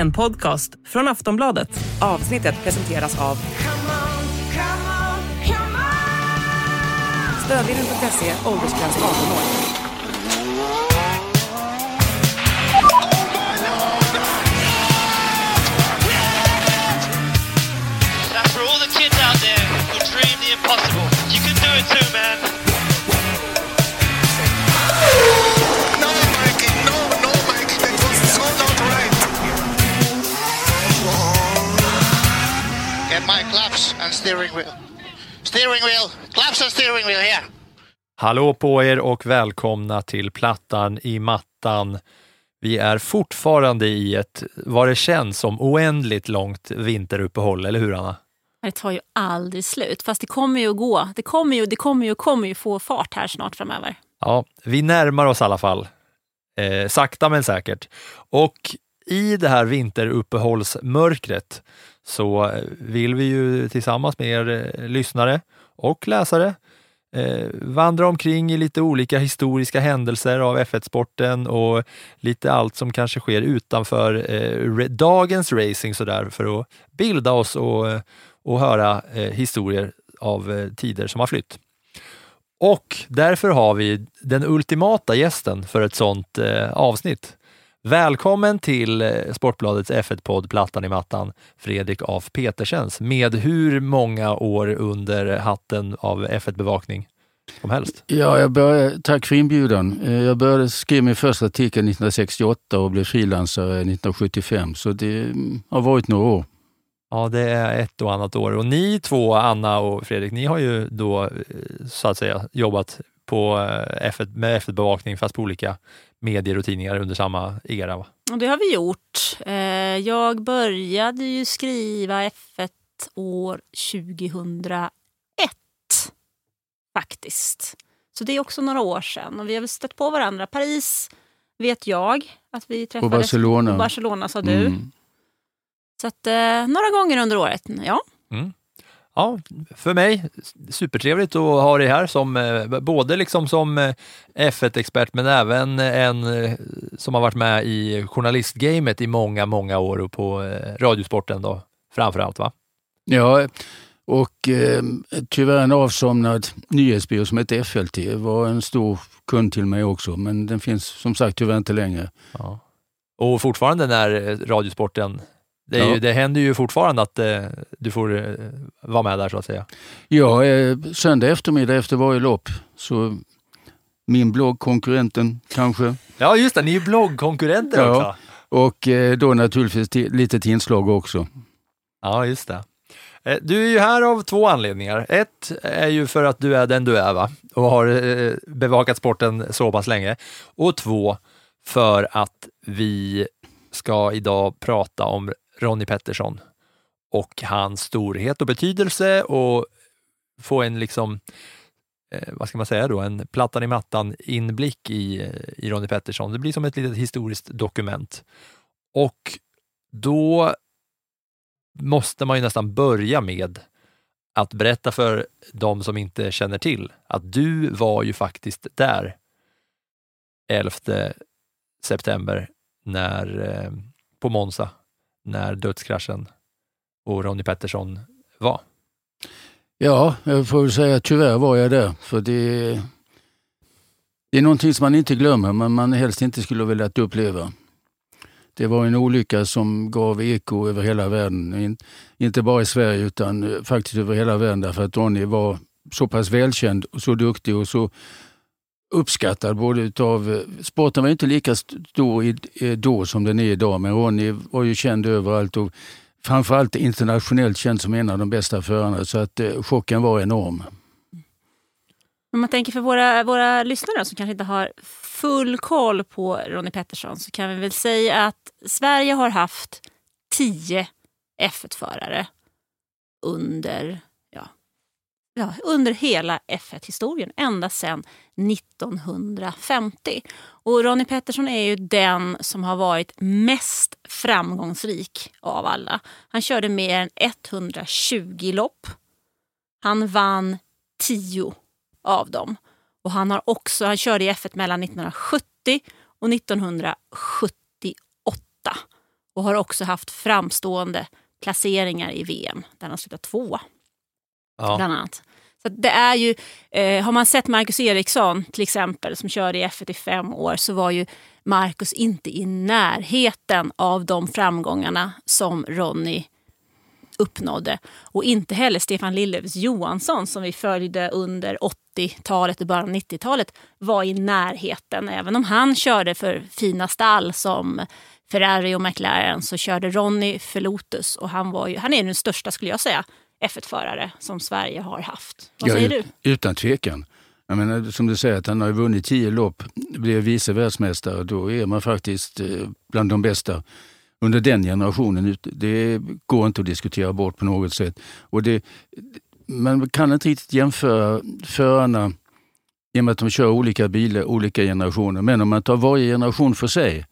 En podcast från Aftonbladet. Avsnittet presenteras av Stödlinjen.se, åldersgräns 18 år. Impossible. You can do it too, man. My claps and steering wheel. Steering wheel, claps and steering wheel here. Hallå på er och välkomna till Plattan i mattan. Vi är fortfarande i ett, vad det känns som, oändligt långt vinteruppehåll, eller hur Anna? Det tar ju aldrig slut. Fast det kommer ju att gå. Det kommer ju, det kommer ju, kommer ju få fart här snart framöver. Ja, vi närmar oss i alla fall. Eh, sakta men säkert. Och i det här vinteruppehållsmörkret så eh, vill vi ju tillsammans med er eh, lyssnare och läsare eh, vandra omkring i lite olika historiska händelser av F1-sporten och lite allt som kanske sker utanför eh, dagens racing sådär för att bilda oss och, eh, och höra eh, historier av eh, tider som har flytt. Och därför har vi den ultimata gästen för ett sånt eh, avsnitt. Välkommen till eh, Sportbladets F1-podd Plattan i mattan, Fredrik af Petersens, med hur många år under hatten av F1-bevakning som helst. Ja, jag började, tack för inbjudan. Eh, Jag började skriva min första artikel 1968 och blev frilansare 1975, så det mm, har varit några år. Ja, det är ett och annat år. Och ni två, Anna och Fredrik, ni har ju då eh, så att säga jobbat på eh, F1, med F1-bevakning fast på olika medier och tidningar under samma era. Va? Och det har vi gjort. Eh, Jag började ju skriva F1 år 2001. Faktiskt. Så det är också några år sedan. Och vi har väl stött på varandra. Paris vet jag att vi träffades. Barcelona. Och Barcelona sa du. Mm. Så att, eh, några gånger under året. Ja. Ja, för mig supertrevligt att ha dig här som eh, både liksom som eh, F1-expert men även en eh, som har varit med i journalistgamet i många, många år och på Radiosporten då framför allt va? Ja, och eh, tyvärr en avsomnad nyhetsbyrå som heter FLT var en stor kund till mig också, men den finns som sagt tyvärr inte längre. Ja. Och fortfarande när Radiosporten, det, Ja. ju, det händer ju fortfarande att eh, du får eh, vara med där så att säga. Ja, eh, söndag eftermiddag efter varje lopp, så min blogg, konkurrenten kanske, Ja just det, ni är bloggkonkurrenter Ja. också. och eh, då naturligtvis till, lite till inslag också. Ja, just det. Eh, Du är ju här av två anledningar. Ett är ju för att du är den du är va? och har eh, bevakat sporten så pass länge. Och två, för att vi ska idag prata om Ronnie Pettersson och hans storhet och betydelse och få en liksom eh, vad ska man säga då, en plattan i mattan inblick i, eh, i Ronnie Pettersson. Det blir som ett litet historiskt dokument. Och då måste man ju nästan börja med att berätta för de som inte känner till att du var ju faktiskt där 11 september när, eh, på Monza när dödskraschen och Ronnie Pettersson var. Ja, jag får väl säga att tyvärr var jag där. För det, det är någonting som man inte glömmer, men man helst inte skulle vilja uppleva. Det var en olycka som gav eko över hela världen. In, inte bara i Sverige utan eh, faktiskt över hela världen därför att Ronny var så pass välkänd och så duktig och så uppskattad både utav... Eh, sporten var inte lika stor i, eh, då som den är idag, men Ronny var ju känd överallt och framförallt internationellt känd som en av de bästa förarna. Så att eh, chocken var enorm. Om man tänker för våra, våra lyssnare som kanske inte har full koll på Ronnie Pettersson så kan vi väl säga att Sverige har haft tio F1-förare under, ja, ja, under hela F1-historien, ända sedan 1950. Och Ronnie Pettersson är ju den som har varit mest framgångsrik av alla. Han körde mer än 120 lopp. Han vann 10 av dem. Och han, har också, han körde i F1 mellan 1970 och 1978. och har också haft framstående placeringar i VM där han slutat två Ja. bland annat. Så det är ju, eh, har man sett Marcus Eriksson till exempel som körde i F1 i fem år så var ju Marcus inte i närheten av de framgångarna som Ronny uppnådde. Och inte heller Stefan Lillövs Johansson som vi följde under 80-talet och början av 90-talet var i närheten. Även om han körde för fina stall som Ferrari och McLaren så körde Ronny för Lotus och han, var ju, han är den största skulle jag säga F1-förare som Sverige har haft. Vad Ja, säger du? Utan tvekan. Jag menar, som du säger, att han har vunnit tio lopp, blev vice världsmästare. Då är man faktiskt eh, bland de bästa under den generationen. Det går inte att diskutera bort på något sätt. Och det, man kan inte riktigt jämföra förarna i och med att de kör olika bilar, olika generationer. Men om man tar varje generation för sig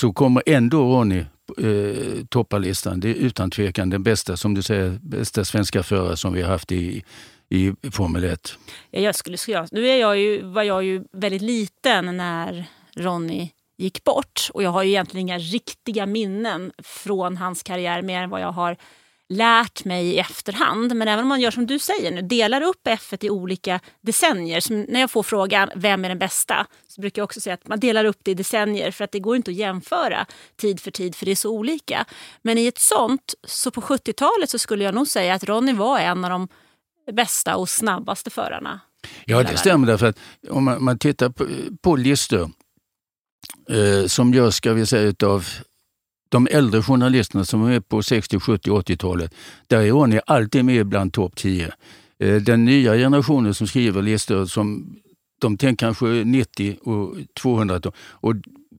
så kommer ändå Ronny eh, toppa listan. Det är utan tvekan den bästa, som du säger, bästa svenska förare som vi har haft i, i Formel 1. Ja, jag skulle, skulle, nu är jag ju, var jag ju väldigt liten när Ronny gick bort och jag har ju egentligen inga riktiga minnen från hans karriär mer än vad jag har lärt mig i efterhand. Men även om man gör som du säger nu, delar upp F1 i olika decennier. Som när jag får frågan vem är den bästa så brukar jag också säga att man delar upp det i decennier för att det går inte att jämföra tid för tid för det är så olika. Men i ett sånt, så på 70-talet så skulle jag nog säga att Ronny var en av de bästa och snabbaste förarna. Ja, det stämmer. Därför att om man, man tittar på, på listor eh, som görs, ska vi säga, av de äldre journalisterna som är på 60, 70, 80-talet, där är Ronny alltid med bland topp 10. Eh, den nya generationen som skriver listor, som, de tänker kanske 90 och 200. Och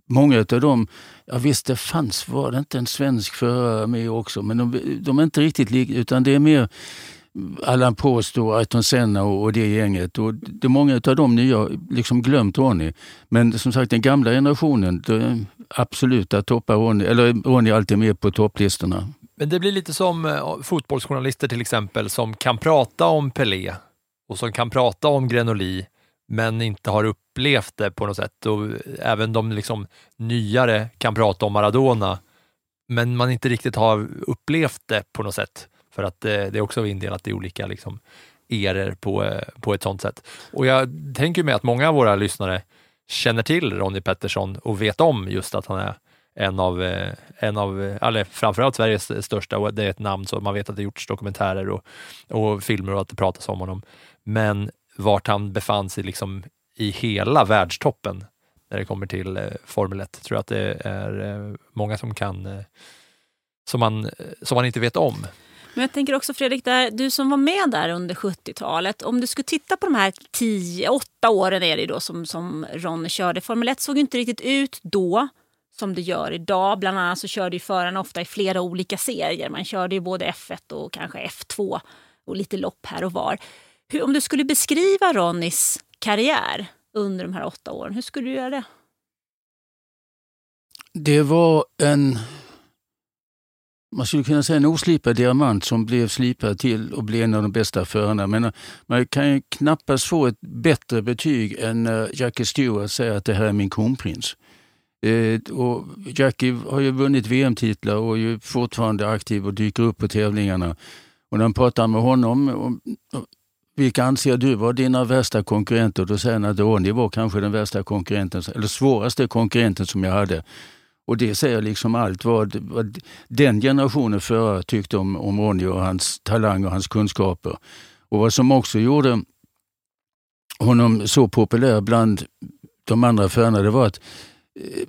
många av dem, ja visst det fanns, var det inte en svensk förare med också, men de, de är inte riktigt lika, utan det är mer Allan påstår och Ayrton Senna och, och det gänget. Och det, många av de nya har liksom glömt Ronny. Men som sagt den gamla generationen, det, absolut, där toppar Ronny, eller Ronny är alltid med på topplistorna. Men det blir lite som eh, fotbollsjournalister till exempel som kan prata om Pelé och som kan prata om Grenoli men inte har upplevt det på något sätt. Och även de liksom nyare kan prata om Maradona men man inte riktigt har upplevt det på något sätt. För att eh, det är också indelat i olika liksom, eror på, eh, på ett sånt sätt. Och jag tänker mig att många av våra lyssnare känner till Ronny Pettersson och vet om just att han är en av, eh, en av eh, eller framförallt Sveriges största och det är ett namn så man vet att det gjorts dokumentärer och, och filmer och att det pratas om honom. Men vart han befann sig liksom i hela världstoppen när det kommer till eh, Formel 1 tror jag att det är många som kan som man, som man inte vet om. Men jag tänker också Fredrik, där, du som var med där under 70-talet. Om du skulle titta på de här 10, 8 åren är det då som, som Ronny körde. Formel 1 såg inte riktigt ut då som det gör idag. Bland annat så körde ju förarna ofta i flera olika serier. Man körde ju både F1 och kanske F2 och lite lopp här och var. Hur, om du skulle beskriva Ronnys karriär under de här åtta åren, hur skulle du göra det? Det var en, man skulle kunna säga en oslipad diamant som blev slipad till och blev en av de bästa förarna. Men eh, man kan ju knappast få ett bättre betyg än när Jackie Stewart säger att det här är min kronprins. Eh, och Jackie har ju vunnit VM-titlar och är ju fortfarande aktiv och dyker upp på tävlingarna. Och när man pratar med honom, om, vilka anser du var dina värsta konkurrenter? Då säger han att Ronny var kanske den värsta konkurrenten, eller svåraste konkurrenten som jag hade. Och det säger liksom allt vad, vad den generationen förare tyckte om, om Ronny och hans talang och hans kunskaper. Och vad som också gjorde honom så populär bland de andra förarna, det var att eh,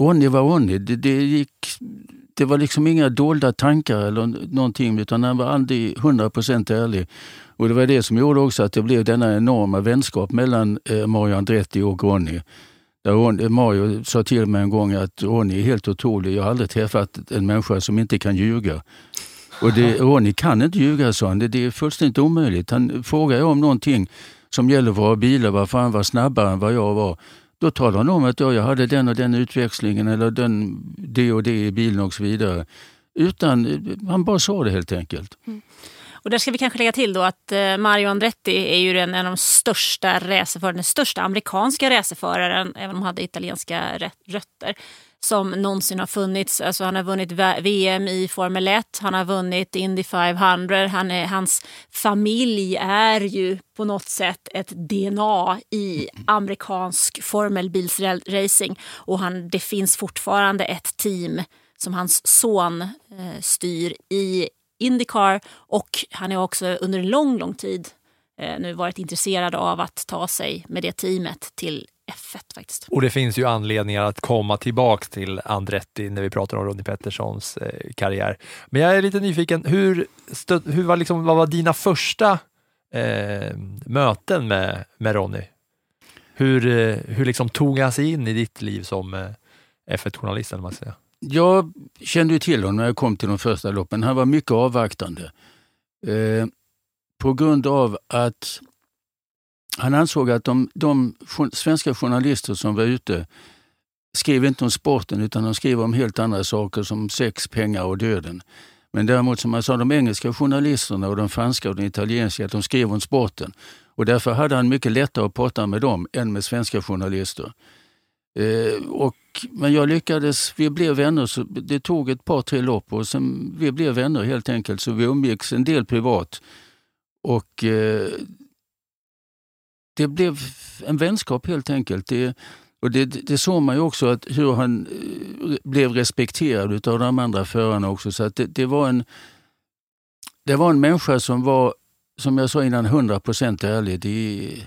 Ronny var Ronny. Det, det, gick, det var liksom inga dolda tankar eller någonting, utan han var aldrig 100% ärlig. Och det var det som gjorde också att det blev denna enorma vänskap mellan eh, Mario Andretti och Ronny. Där Ronny, Mario sa till mig en gång att Ronny är helt otrolig. Jag har aldrig träffat en människa som inte kan ljuga. Och det, Ronny kan inte ljuga, sa han. Det, det är fullständigt omöjligt. Han frågar jag om någonting som gäller våra bilar, varför han var snabbare än vad jag var. Då talar han om att ja, jag hade den och den utväxlingen eller den, det och det i bilen och så vidare. Utan, han bara sa det helt enkelt. Och där ska vi kanske lägga till då att eh, Mario Andretti är ju en, en av de största racerförarna, den största amerikanska racerföraren, även om han hade italienska rötter, som någonsin har funnits. Alltså han har vunnit VM i Formel 1, han har vunnit Indy 500, han är, hans familj är ju på något sätt ett DNA i amerikansk formelbilsracing och han, det finns fortfarande ett team som hans son eh, styr i Indycar och han har också under en lång, lång tid eh, nu varit intresserad av att ta sig med det teamet till F1 faktiskt. Och det finns ju anledningar att komma tillbaks till Andretti när vi pratar om Ronnie Petterssons eh, karriär. Men jag är lite nyfiken, hur, stöd, hur var liksom, vad var dina första eh, möten med, med Ronnie? Hur, eh, hur liksom tog han sig in i ditt liv som F1-journalist? Jag kände till honom när jag kom till de första loppen. Han var mycket avvaktande. Eh, på grund av att han ansåg att de, de svenska journalister som var ute skrev inte om sporten utan de skrev om helt andra saker som sex, pengar och döden. Men däremot som jag sa, de engelska journalisterna och de franska och de italienska, att de skrev om sporten. Och därför hade han mycket lättare att prata med dem än med svenska journalister. Eh, och, men jag lyckades, vi blev vänner, så det tog ett par, tre lopp och sen, vi blev vänner helt enkelt. Så vi umgicks en del privat. Och eh, det blev en vänskap helt enkelt. Det, och det, det såg man ju också att hur han eh, blev respekterad av de andra förarna också. Så att det, det, var en, det var en människa som var, som jag sa innan, 100% ärlig. Det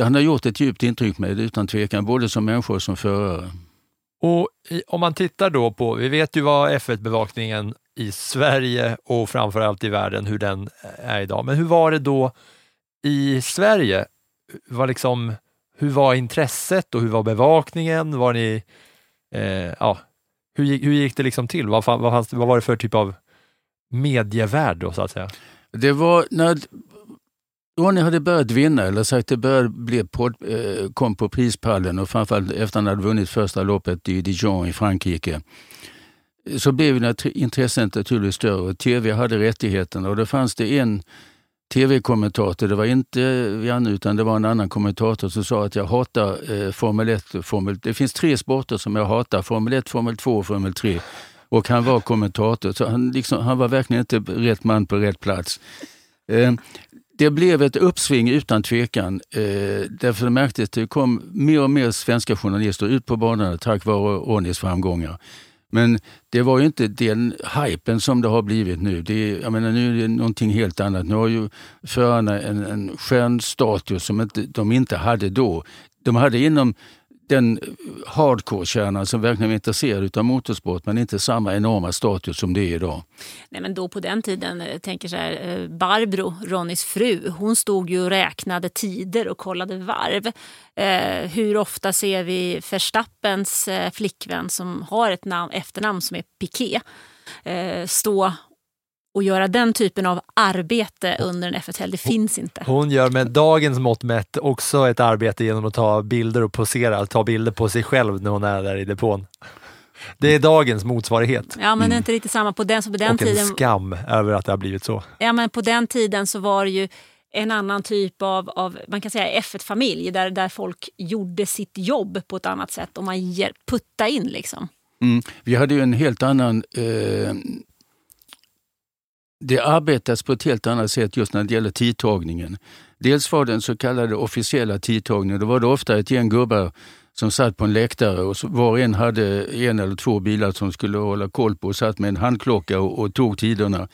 han har gjort ett djupt intryck med det utan tvekan, både som människa och som förare. Och om man tittar då på, vi vet ju vad F1-bevakningen i Sverige och framförallt i världen, hur den är idag. Men hur var det då i Sverige? Var liksom, hur var intresset och hur var bevakningen? Var ni, eh, ja, hur, gick, hur gick det liksom till? Vad, fan, vad, fanns, vad var det för typ av medievärld då, så att säga? Det var när Ronny hade börjat vinna, eller sagt det började bli på, eh, kom på prispallen och framförallt efter att han hade vunnit första loppet i Dijon i Frankrike så blev intresset naturligtvis större. TV hade rättigheterna och då fanns det en tv-kommentator, det var inte Janne utan det var en annan kommentator som sa att jag hatar eh, Formel 1 och Formel... Det finns tre sporter som jag hatar, Formel 1, Formel 2 och Formel 3. Och han var kommentator, så han, liksom, han var verkligen inte rätt man på rätt plats. Eh, det blev ett uppsving utan tvekan. Eh, därför det märktes att det kom mer och mer svenska journalister ut på banorna tack vare Ronnys framgångar. Men det var ju inte den hypen som det har blivit nu. Det är, jag menar, nu är det någonting helt annat. Nu har ju förarna en, en status som inte, de inte hade då. De hade inom den hardcore-kärnan som verkligen var intresserad av motorsport men inte samma enorma status som det är idag. Nej, men då på den tiden, eh, tänker så här, eh, Barbro, Ronnys fru, hon stod ju och räknade tider och kollade varv. Eh, hur ofta ser vi Verstappens eh, flickvän som har ett namn, efternamn som är Piqué eh, stå och göra den typen av arbete under en F1-helg? Det finns inte. Hon gör med dagens mått mätt också ett arbete genom att ta bilder och posera, ta bilder på sig själv när hon är där i depån. Det är dagens motsvarighet. Ja, men det är inte riktigt samma på den, så på den och en tiden. skam över att det har blivit så. Ja, men på den tiden så var det ju en annan typ av, av man kan säga F1-familj där, där folk gjorde sitt jobb på ett annat sätt och man ger- putta in liksom. Mm. Vi hade ju en helt annan... Eh, det arbetas på ett helt annat sätt just när det gäller tidtagningen. Dels var den så kallade officiella tidtagningen. Då var det ofta ett gäng gubbar som satt på en läktare och var och en hade en eller två bilar som skulle hålla koll på och satt med en handklocka och, och tog tiderna.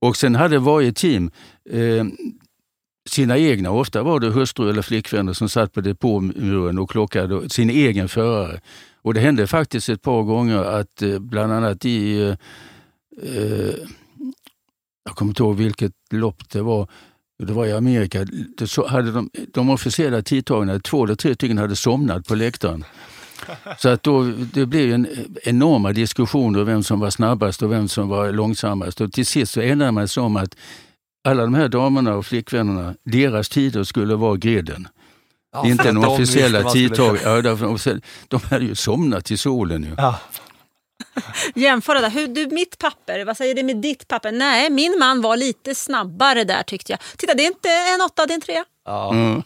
Och sen hade varje team eh, sina egna, ofta var det hustru eller flickvänner som satt på depåmuren och klockade sin egen förare. Och det hände faktiskt ett par gånger att eh, bland annat i, eh, eh, jag kommer inte ihåg vilket lopp det var, det var i Amerika, det hade de, de officiella tidtagarna, två eller tre stycken hade somnat på läktaren. Så att då, det blev en enorma diskussioner om vem som var snabbast och vem som var långsammast. Och till sist så enade man sig om att alla de här damerna och flickvännerna, deras tider skulle vara griden. Ja, inte den de officiella tidtagningen. Ja, de hade ju somnat i solen. Ju. Ja. jämföra där. Hur, du, mitt papper, vad säger det med ditt papper? Nej, min man var lite snabbare där tyckte jag. Titta, det är inte en åtta, det är en trea. Ja. Mm.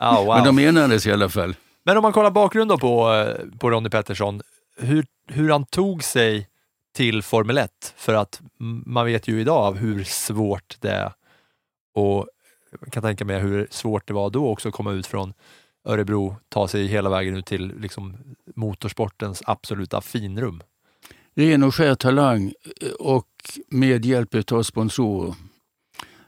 Ja, wow. Men de enades i alla fall. Men om man kollar bakgrunden på, eh, på Ronnie Pettersson, hur, hur han tog sig till Formel 1. För att man vet ju idag hur svårt det är och jag kan tänka mig hur svårt det var då också att komma ut från Örebro, ta sig hela vägen ut till liksom, motorsportens absoluta finrum. Ren och skär talang eh, och med hjälp av sponsorer.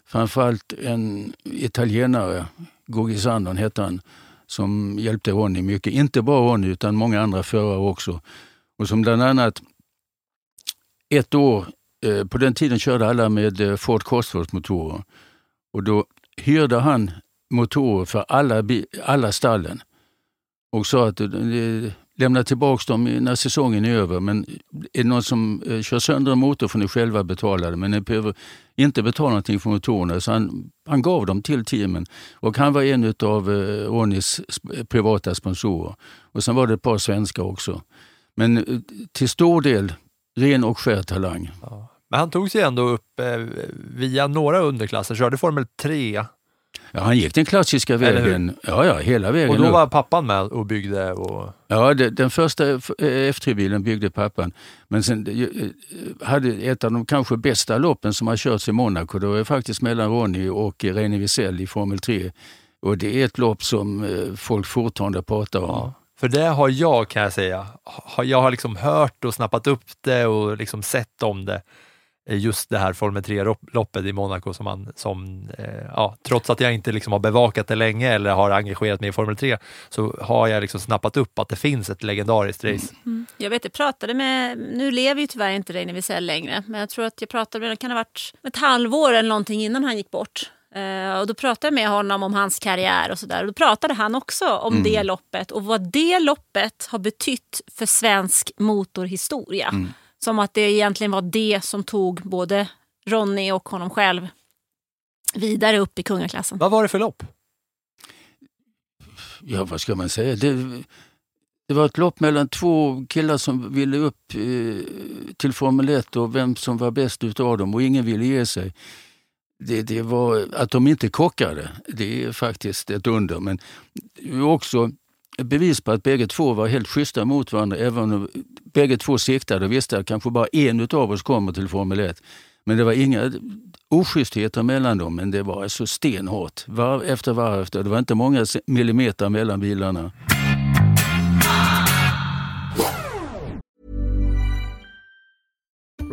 Framförallt en italienare, Guggi Sandon hette han, som hjälpte Ronny mycket. Inte bara Ronny utan många andra förare också. Och som bland annat ett år, eh, på den tiden körde alla med eh, Ford Cosworth-motorer. Och då hyrde han motorer för alla, alla stallen och sa att eh, lämna tillbaka dem när säsongen är över. Men är det någon som eh, kör sönder en motor får ni själva betala det. Men ni behöver inte betala någonting för motorerna. Så han, han gav dem till teamen. Och han var en av eh, Ronnys privata sponsorer. Och sen var det ett par svenskar också. Men eh, till stor del ren och skär talang. Men han tog sig ändå upp eh, via några underklasser, körde Formel 3 Ja, han gick den klassiska vägen. Ja, ja, hela vägen och då upp. var pappan med och byggde. Och, Ja, det, den första F- eh, F3-bilen byggde pappan. Men sen eh, hade ett av de kanske bästa loppen som har körts i Monaco. Det var faktiskt mellan Ronny och René Wiesel i Formel 3. Och det är ett lopp som eh, folk fortfarande pratar om. Ja. För det har jag, kan jag säga. Jag har liksom hört och snappat upp det och liksom sett om det. Eh, Just det här Formel 3-loppet i Monaco som man, som, eh, ja, trots att jag inte liksom har bevakat det länge eller har engagerat mig i Formel 3, så har jag liksom snappat upp att det finns ett legendariskt race. Jag vet, jag pratade med, nu lever ju tyvärr inte Reine Wiesel längre, men jag tror att jag pratade med, det kan ha varit ett halvår eller någonting innan han gick bort. Eh, och då pratade jag med honom om hans karriär och sådär. Och då pratade han också om det loppet och vad det loppet har betytt för svensk motorhistoria. Som att det egentligen var det som tog både Ronny och honom själv vidare upp i kungaklassen. Vad var det för lopp? Ja, vad ska man säga? Det, det var ett lopp mellan två killar som ville upp eh, till Formel 1 och vem som var bäst utav dem och ingen ville ge sig. Det, det var, att de inte kockade, det är faktiskt ett under. Men också bevis på att bägge två var helt schyssta mot varandra. Även om bägge två siktade och visste att kanske bara en av oss kommer till Formel 1. Men det var inga oschystheter mellan dem, men det var alltså stenhårt. Varv efter varv efter. Det var inte många millimeter mellan bilarna.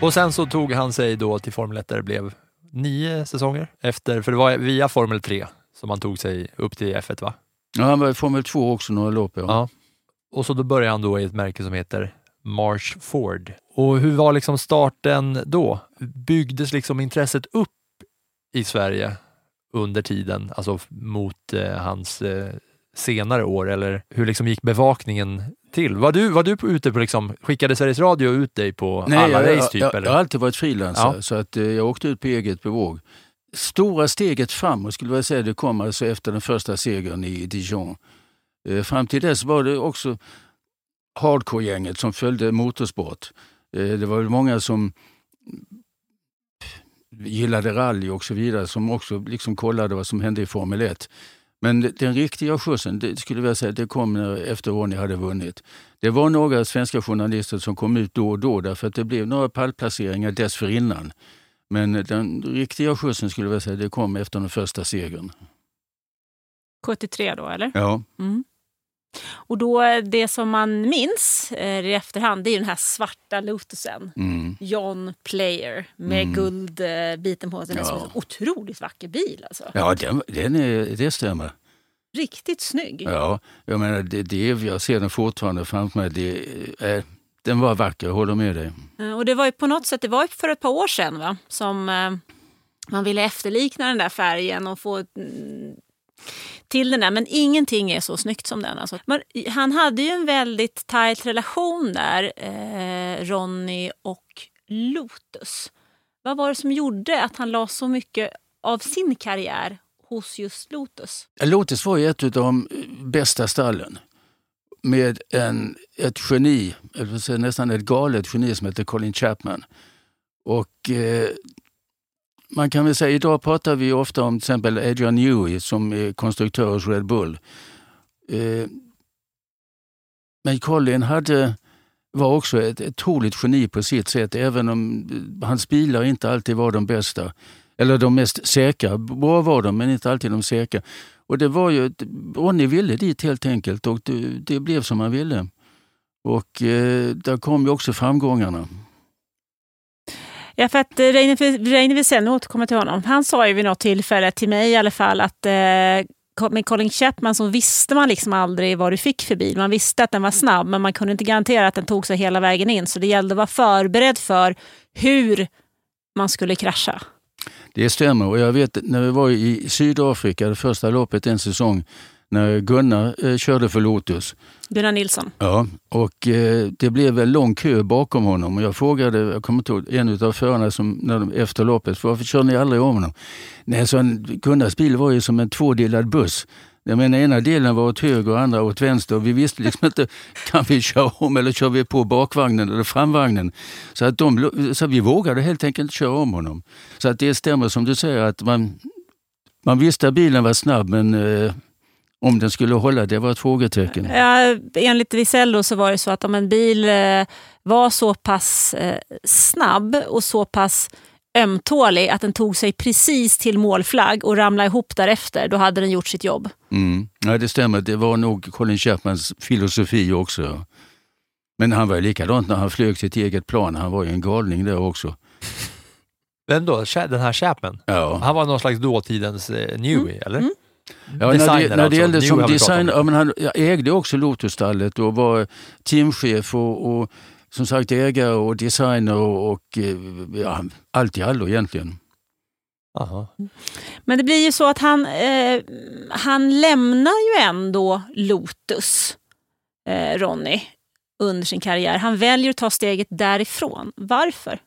Och sen så tog han sig då till Formel 1 där det blev nio säsonger efter, för det var via Formel 3 som han tog sig upp till F1 va? Ja, han var i Formel 2 också några lopp. Ja. Ja. Och så då började han då i ett märke som heter Marsh Ford. Och hur var liksom starten då? Byggdes liksom intresset upp i Sverige under tiden, alltså mot eh, hans eh, senare år, eller hur liksom gick bevakningen till? Var du, var du på, ute på, liksom, skickade Sveriges Radio ut dig på alla jag, race typ? jag, eller? jag har alltid varit frilansare Ja. så att, eh, jag åkte ut på eget bevåg. Stora steget framåt skulle jag säga det kom alltså efter den första segern i Dijon. Eh, fram till dess var det också hardcore-gänget som följde motorsport. Eh, det var väl många som gillade rally och så vidare som också liksom kollade vad som hände i Formel 1. Men den riktiga skjutsen, det skulle jag säga, det kom när, efter Ronny hade vunnit. Det var några svenska journalister som kom ut då och då därför att det blev några pallplaceringar dessförinnan. Men den riktiga skjutsen skulle jag säga, det kom efter den första segern. 73 då, eller? Ja. Mm. Och då, eh, det som man minns eh, i efterhand, det är den här svarta Lotusen. Mm. John Player med Mm. guldbiten på sig. Är Ja. en otroligt vacker bil alltså. Ja, den, den är, det stämmer. Riktigt snygg. Ja, jag menar, det, det, är- jag ser den fortfarande framför mig. Det, är, den var vacker, jag håller med dig. Eh, Och det var ju på något sätt, det var för ett par år sedan va? som eh, man ville efterlikna den där färgen och få mm, till den där. Men ingenting är så snyggt som den. Alltså. Men han hade ju en väldigt tajt relation där, eh, Ronny och Lotus. Vad var det som gjorde att han la så mycket av sin karriär hos just Lotus? Lotus var ju ett av de bästa stallen med en, ett geni, nästan ett galet geni som heter Colin Chapman. Och eh, man kan väl säga, idag pratar vi ofta om till exempel Adrian Newey som är konstruktör hos Red Bull. Eh, men Colin hade, var också ett otroligt geni på sitt sätt, även om eh, hans bilar inte alltid var de bästa. Eller de mest säkra. Bra var de, men inte alltid de säkra. Och det var ju, Ronny ville dit helt enkelt och det, det blev som han ville. Och eh, där kom ju också framgångarna. Ja, för att eh, Reine Wiesel, nu återkommer jag till honom, han sa ju vid något tillfälle till mig i alla fall att eh, med Colin Chapman så visste man liksom aldrig vad du fick för bil. Man visste att den var snabb men man kunde inte garantera att den tog sig hela vägen in. Så det gällde att vara förberedd för hur man skulle krascha. Det stämmer och jag vet när vi var i Sydafrika, det första loppet en säsong, när Gunnar eh, körde för Lotus. Gunnar Nilsson. Ja, och eh, det blev en lång kö bakom honom och jag frågade, jag kommer inte ihåg, en av förarna som, när de, efter loppet, varför kör ni aldrig om honom? Nej, så en, Gunnars bil var ju som en tvådelad buss. Jag menar, ena delen var åt höger och andra åt vänster. Vi visste liksom inte, kan vi köra om eller kör vi på bakvagnen eller framvagnen? Så, att de, så vi vågade helt enkelt inte köra om honom. Så att det stämmer som du säger att man, man visste att bilen var snabb men eh, om den skulle hålla, det var ett frågetecken. Ja, enligt Wisello så var det så att om en bil eh, var så pass eh, snabb och så pass ömtålig att den tog sig precis till målflagg och ramlade ihop därefter, då hade den gjort sitt jobb. Mm. Ja, det stämmer. Det var nog Colin Chapmans filosofi också. Men han var ju likadant när han flög sitt eget plan. Han var ju en galning där också. Vem då? Den här Chapman? Ja. Han var någon slags dåtidens eh, Newey, eller? Mm. Ja, när det, när det alltså. gällde New som designer, ja, men han ägde också Lotusstallet och var teamchef och, och som sagt ägare och designer och, och eh, ja, allt i allo egentligen. Aha. Men det blir ju så att han, eh, han lämnar ju ändå Lotus, eh, Ronny, under sin karriär. Han väljer att ta steget därifrån. Varför?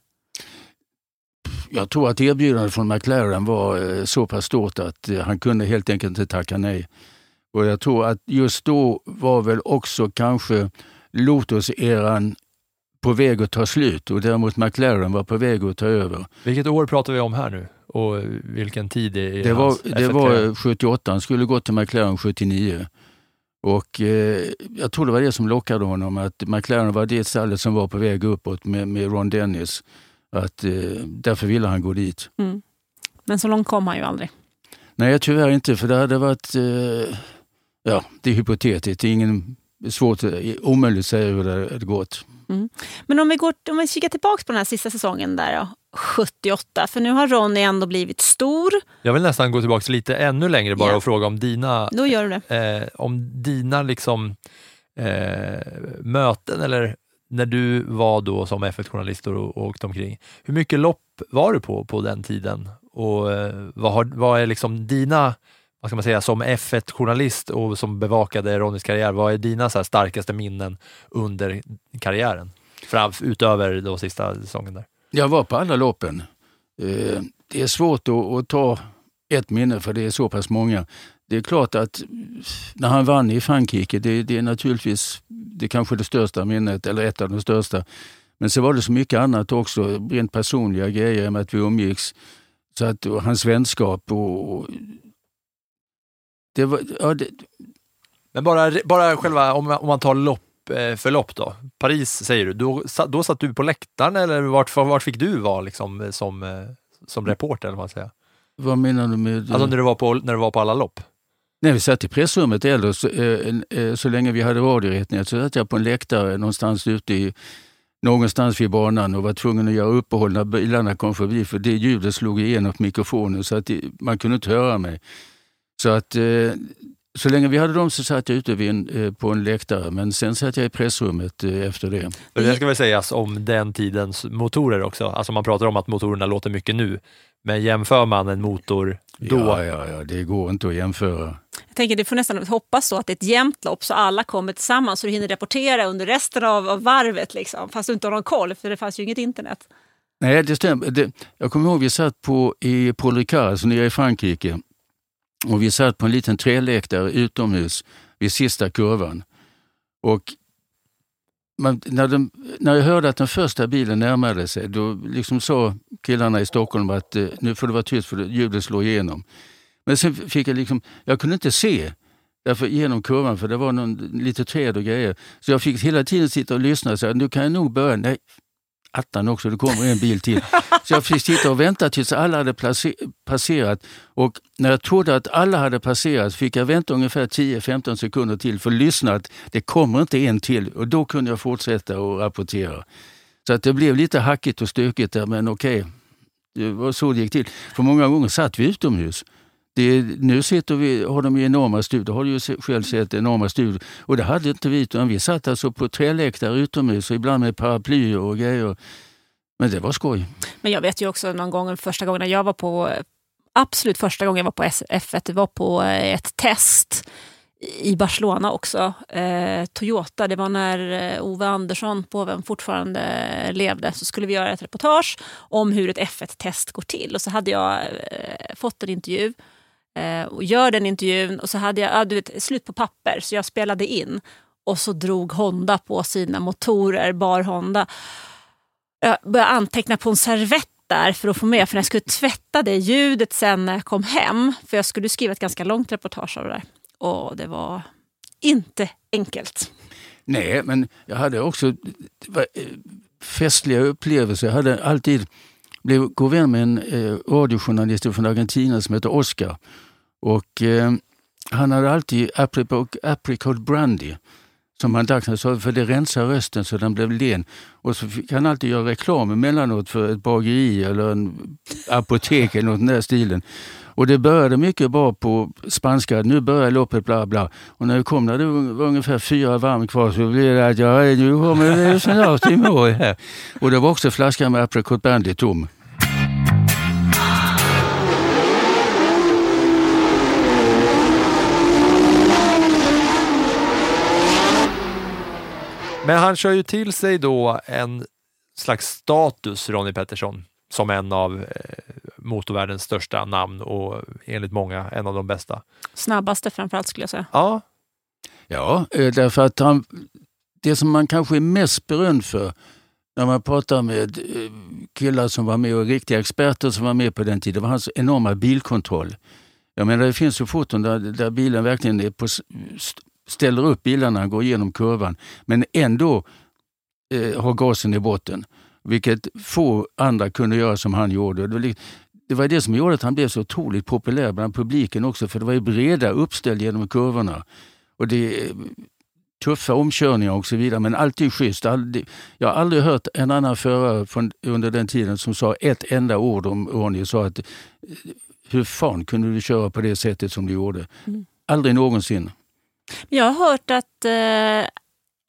Jag tror att erbjudandet från McLaren var eh, så pass stort att eh, han kunde helt enkelt inte tacka nej. Och jag tror att just då var väl också kanske Lotus-eran på väg att ta slut och däremot McLaren var på väg att ta över. Vilket år pratar vi om här nu? Och vilken tid i Det var, det F1 var karriär? 78, han skulle gå till McLaren 79. Och eh, jag tror det var det som lockade honom, att McLaren var det stallet som var på väg uppåt med, med Ron Dennis. Att, eh, därför ville han gå dit. Mm. Men så långt kom han ju aldrig. Nej, tyvärr inte, för det hade varit... Eh, ja, det är hypotetiskt. Det är ingen, svårt, omöjligt att säga hur det hade gått. Men om vi, går, om vi kikar tillbaka på den här sista säsongen där då, 78, för nu har Ronny ändå blivit stor. Jag vill nästan gå tillbaka lite ännu längre bara Ja. och fråga om dina, Då gör du det. eh, om dina liksom, eh, möten eller när du var då som F1-journalist och, och åkte omkring. Hur mycket lopp var du på på den tiden? Och eh, vad, har, vad är liksom dina, vad ska man säga, som F1-journalist och som bevakade Ronnys karriär, vad är dina så här starkaste minnen under karriären? Fram, utöver då sista säsongen där. Jag var på alla loppen. Eh, det är svårt att, att ta ett minne för det är så pass många. Det är klart att när han vann i Frankrike, det, det är naturligtvis det kanske det största minnet, eller ett av de största. Men så var det så mycket annat också, rent personliga grejer med att vi umgicks. Så att, och hans vänskap och... och det var, ja, det, Men bara, bara själva, om man, om man tar lopp eh, för lopp då. Paris säger du, då, då satt du på läktaren eller vart, vart fick du vara liksom, som, eh, som reporter? Eller vad man säger? vad menar du med... Alltså när du, var på, när du var på alla lopp? När vi satt i pressrummet eller så, eh, eh, så länge vi hade radiorättningar så satt jag på en läktare någonstans ute i någonstans vid banan och var tvungen att göra uppehåll när bilarna kom förbi för det ljudet slog igenom på mikrofonen så att det, man kunde inte höra mig. Så att eh, så länge vi hade dem så satt jag ute en, eh, på en läktare men sen satt jag i pressrummet eh, efter det. Och Det ska väl sägas om den tidens motorer också. Alltså man pratar om att motorerna låter mycket nu, men jämför man en motor då, Ja, ja, ja, det går inte att jämföra. Tänker det får nästan hoppas så att det är ett jämnt lopp så alla kommer tillsammans så du hinner rapportera under resten av, av varvet. Liksom, fast du inte har någon koll för det fanns ju inget internet. Nej, det stämmer. Det, jag kommer ihåg vi satt på, i Paul Ricard, alltså nere i Frankrike. Och vi satt på en liten träläktare utomhus vid sista kurvan. Och man, när, de, när jag hörde att den första bilen närmade sig, då liksom sa killarna i Stockholm att eh, nu får det vara tyst för ljudet slår igenom. Men sen fick jag liksom, jag kunde inte se därför, genom kurvan för det var någon, lite träd och grejer. Så jag fick hela tiden sitta och lyssna och säga, nu kan jag nog börja. Nej, attan också, det kommer en bil till. Så jag fick sitta och vänta tills alla hade passerat. Och när jag trodde att alla hade passerat fick jag vänta ungefär 10-15 sekunder till för att lyssna att det kommer inte en till. Och då kunde jag fortsätta och rapportera. Så att det blev lite hackigt och stökigt där, men okej. Det var så det gick till. För många gånger satt vi utomhus. Det, nu sitter vi, har de ju enorma studior, har du ju själv sett enorma studier. Och det hade inte vi, utan vi satt alltså på träläktare utomhus, och ibland med paraplyer och grejer. Men det var skoj. Men jag vet ju också någon gång, första gången när jag var på, absolut första gången jag var på F1, det var på eh, ett test i Barcelona också. Eh, Toyota, det var när eh, Ove Andersson, påven, fortfarande levde. Så skulle vi göra ett reportage om hur ett F1-test går till. Och så hade jag eh, fått en intervju eh, Eh, och gör den intervjun och så hade jag ja, du vet, slut på papper så jag spelade in. Och så drog Honda på sina motorer, bar Honda. Jag började anteckna på en servett där för att få med, för när jag skulle tvätta det ljudet sen när jag kom hem, för jag skulle skriva ett ganska långt reportage av det där. Och det var inte enkelt. Nej, men jag hade också eh, festliga upplevelser. Jag hade alltid blev god vän med en eh, radiojournalist från Argentina som heter Oscar. Och, eh, han hade alltid apricot, apricot brandy som han dags sa, för det rensar rösten så den blev len. Och så fick han alltid göra reklam emellanåt för ett bageri eller en apotek eller något i den där stilen. Och det började mycket bra på spanska, nu börjar loppet bla bla. Och när vi kom, när det var ungefär fyra varv kvar så blev det att ja, nu kommer det snart i mål här. Och det var också flaskan med apricot brandy tom. Men han kör ju till sig då en slags status, Ronnie Pettersson, som en av eh, motorvärldens största namn och enligt många en av de bästa. Snabbaste framförallt skulle jag säga. Ja, Ja, eh, därför att han, det som man kanske är mest berömd för när man pratar med eh, killar som var med och riktiga experter som var med på den tiden, var hans enorma bilkontroll. Jag menar, det finns ju foton där, där bilen verkligen är på, ställer upp bilarna, går igenom kurvan, men ändå eh, har gasen i botten. Vilket få andra kunde göra som han gjorde. Det var, det var det som gjorde att han blev så otroligt populär bland publiken också, för det var ju breda uppställ genom kurvorna. Och det är tuffa omkörningar och så vidare, men alltid schysst. Aldrig, jag har aldrig hört en annan förare från, under den tiden som sa ett enda ord om Ronny och sa att hur fan kunde du köra på det sättet som du gjorde? Aldrig någonsin. Jag har hört att eh,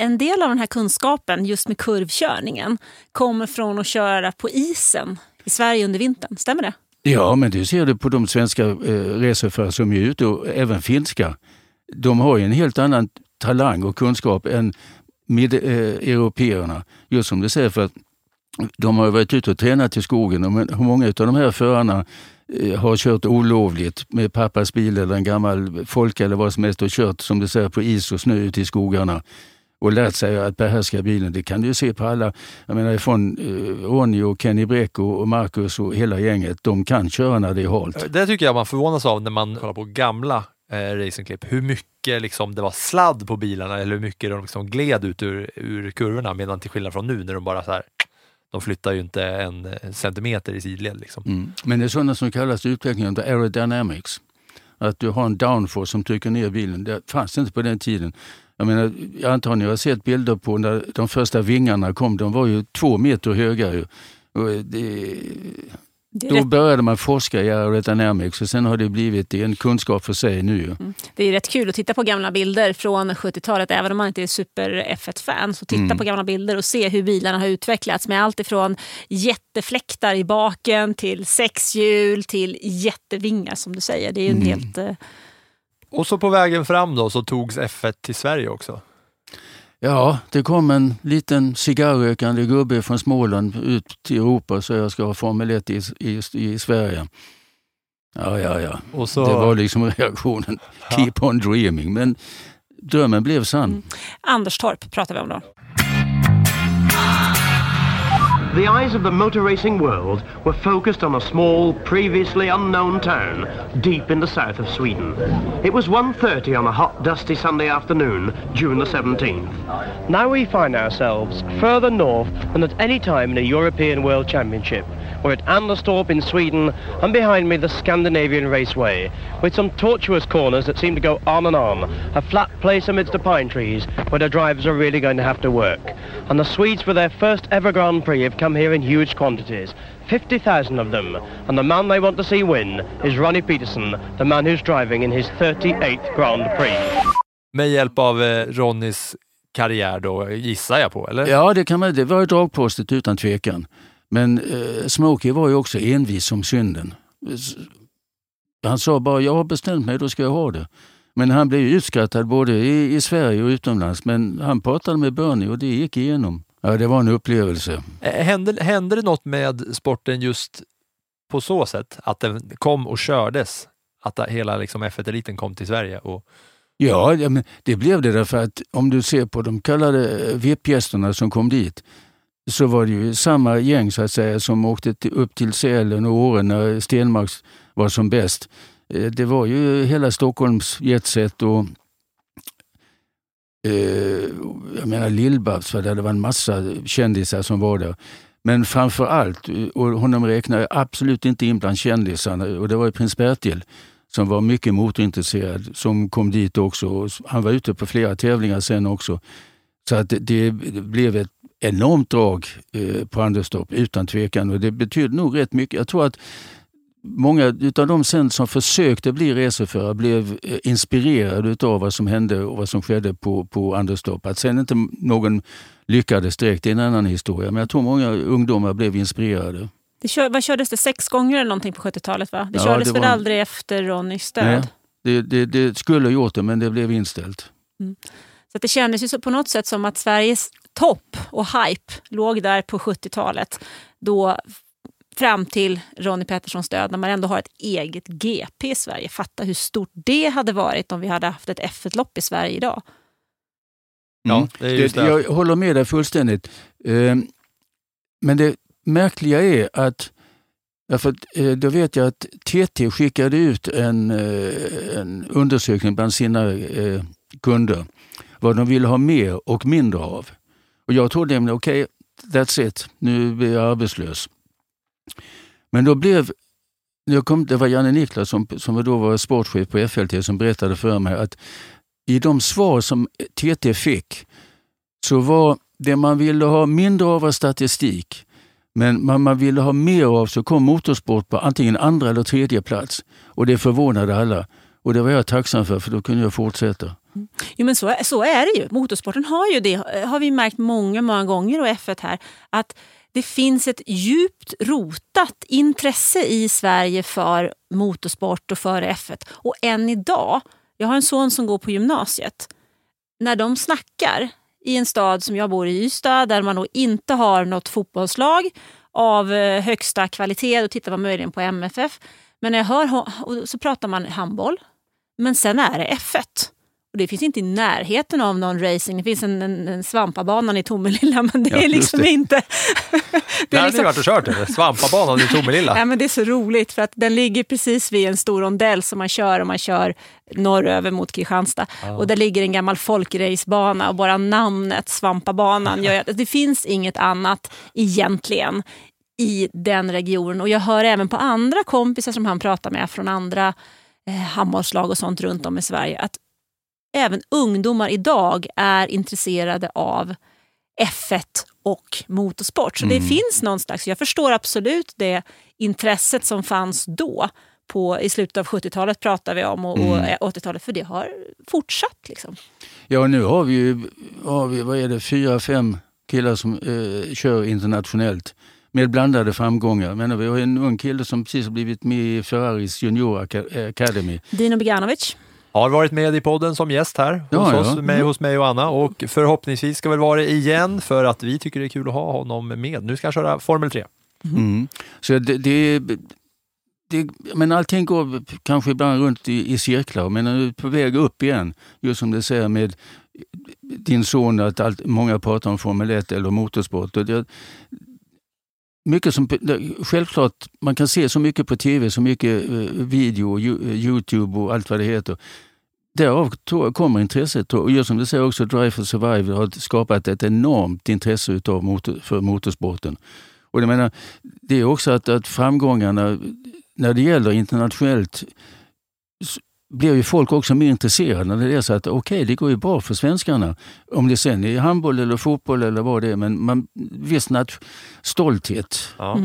en del av den här kunskapen just med kurvkörningen kommer från att köra på isen i Sverige under vintern. Stämmer det? Ja, men du ser det på de svenska eh, reseförare som är ute och även finska. De har ju en helt annan talang och kunskap än med, eh, europeerna. Just som du säger, för att de har varit ute och tränat i skogen. Och men hur många av de här förarna Eh, har kört olovligt med pappas bil eller en gammal folk eller vad som helst och kört som du säger på is och snö ute i skogarna och lärt sig att behärska bilen. Det kan du ju se på alla, jag menar ifrån eh, Ronny och Kenny Breko och, och Marcus och hela gänget. De kan köra när det är halt. det tycker jag man förvånas av när man kollar på gamla eh, racingklipp. Hur mycket liksom, det var sladd på bilarna eller hur mycket de liksom gled ut ur, ur kurvorna. Medan till skillnad från nu när de bara så här, de flyttar ju inte en eh, centimeter i sidled. Liksom. Mm. Men det är sådana som kallas utvecklingen av aerodynamics. Att du har en downforce som trycker ner bilen. Det fanns inte på den tiden. Jag, menar, jag antar ni har sett bilder på när de första vingarna kom. De var ju två meter höga. Ju. Och eh, det, då rätt, började man forska i aerodynamics och sen har det blivit en kunskap för sig nu. ju. det är rätt kul att titta på gamla bilder från 70-talet, även om man inte är super F1-fan. Så titta på gamla bilder och se hur bilarna har utvecklats med allt ifrån jättefläktar i baken till sexhjul till jättevingar som du säger. Det är ju en helt... eh, Och så på vägen fram då så togs F1 till Sverige också. Ja, det kom en liten cigarrökande gubbe från Småland ut till Europa så jag ska ha Formel 1 i, i, i Sverige. Ja, ja, ja. Och så, Det var liksom reaktionen. Keep on dreaming. Men drömmen blev sann. Anderstorp pratar vi om då. The eyes of the motor racing world were focused on a small, previously unknown town deep in the south of Sweden. It was 1.30 on a hot, dusty Sunday afternoon, June the 17th. Now we find ourselves further north than at any time in a European World Championship. We're at Anderstorp in Sweden, and behind me the Scandinavian Raceway, with some tortuous corners that seem to go on and on. A flat place amidst the pine trees where the drivers are really going to have to work. And the Swedes for their first ever Grand Prix have come here in huge quantities. 50,000 of them. And the man they want to see win is Ronnie Peterson, the man who's driving in his 38th Grand Prix. med hjälp av eh, Ronnys karriär då, gissar jag på, eller? Ja, det, kan man, det var ju dragpostet utan tvekan. Men eh, Smokey var ju också envis som synden. Han sa bara, jag har bestämt mig, då ska jag ha det. Men han blev utskrattad både i, i Sverige och utomlands. Men han pratade med Bernie och det gick igenom. Ja, det var en upplevelse. Eh, Hände, hände det något med sporten just på så sätt att den kom och kördes? Att hela liksom F1-eliten kom till Sverige? Och, Ja, det blev det därför att om du ser på de kallade VIP-gästerna som kom dit så var det ju samma gäng så att säga som åkte till, upp till Sälen och Åre när Stenmark var som bäst. Eh, det var ju hela Stockholms jetset och eh, jag menar Lill-Babs, det var en massa kändisar som var där. Men framför allt, eh, och honom räknar jag absolut inte in bland kändisarna, och det var ju prins Bertil som var mycket motorintresserad, som kom dit också. Han var ute på flera tävlingar sen också. Så att det, det blev ett enormt drag eh, på Anderstorp, utan tvekan. Och det betydde nog rätt mycket. Jag tror att många av de sen som försökte bli reseförare blev eh, inspirerade av vad som hände och vad som skedde på, på Anderstorp. Att sen inte någon lyckades direkt, det är en annan historia. Men jag tror många ungdomar blev inspirerade. Det kör, vad kördes det? Sex gånger eller någonting på 70-talet? va? Det Ja, kördes det väl var- aldrig efter Ronnys död? Nej, det, det, det skulle ha gjort det, men det blev inställt. Så att det kändes ju så på något sätt som att Sveriges topp och hype låg där på 70-talet. Då fram till Ronnie Petterssons död när man ändå har ett eget GP i Sverige. Fatta hur stort det hade varit om vi hade haft ett F1-lopp i Sverige idag. ja, det är just det. Jag håller med dig fullständigt. Eh, Men det märkliga är att Därför att, eh, då vet jag att TT skickade ut en, eh, en undersökning bland sina kunder vad de ville ha mer och mindre av. Och jag trodde nämligen, okej, okay, that's it, nu blir jag arbetslös. Men då blev, jag kom, det var Janne Niklas som, som då var sportchef på FLT som berättade för mig att i de svar som TT fick så var det man ville ha mindre av var statistik. Men man, man ville ha mer av så kom motorsport på antingen andra eller tredje plats. Och det förvånade alla. Och det var jag tacksam för, för då kunde jag fortsätta. Jo, men så, så är det ju. Motorsporten har ju det, har vi märkt många, många gånger och F1 här, att det finns ett djupt rotat intresse i Sverige för motorsport och för F1. Och än idag, jag har en son som går på gymnasiet, när de snackar i en stad som jag bor i, Ystad, där man då inte har något fotbollslag av eh, högsta kvalitet, då tittar man möjligen på MFF. Men när jag hör, så pratar man handboll, men sen är det F1. Och det finns inte i närheten av någon racing. Det finns en, en, en svampabanan i Tomelilla men det Ja, är liksom det. inte... det Där är har ni varit och kört eller? Svampabanan i Tomelilla. Ja, men det är så roligt för att den ligger precis vid en stor rondell som man kör om man kör norröver mot Kristianstad. Och där ligger en gammal folkracebana och bara namnet Svampabanan gör att det finns inget annat egentligen i den regionen. Och jag hör även på andra kompisar som han pratar med från andra eh, handbollslag och sånt runt om i Sverige att även ungdomar idag är intresserade av F1 och motorsport. Så det finns någon slags, jag förstår absolut det intresset som fanns då på, i slutet av 70-talet pratar vi om och, och 80-talet, för det har fortsatt. Liksom. Ja, nu har vi ju, har vi, vad är det, fyra, fem killar som eh, kör internationellt med blandade framgångar. Men vi har en ung kille som precis har blivit med i Ferraris Junior Aca- Academy. Dino Beganovic. Har varit med i podden som gäst här Ja, hos, ja. oss, med, hos mig och Anna och förhoppningsvis ska väl vara det igen för att vi tycker det är kul att ha honom med. Nu ska han köra Formel 3. Mm. Så det, det, det, men allting går kanske ibland runt i, i cirklar, men nu är på väg upp igen. Just som du säger med din son, att allt, många pratar om Formel 1 eller motorsport. Och det, mycket som, självklart, man kan se så mycket på tv, så mycket eh, video, eh, Youtube och allt vad det heter. Därav kommer intresset. Och just som du säger också, Drive for Survival har skapat ett enormt intresse utav motor, för motorsporten. Och jag menar, det är också att, att framgångarna när det gäller internationellt blir ju folk också mer intresserade när det är så att okej, det går ju bra för svenskarna. Om det sen är handboll eller fotboll eller vad det är, men man, viss nat- stolthet. Ja.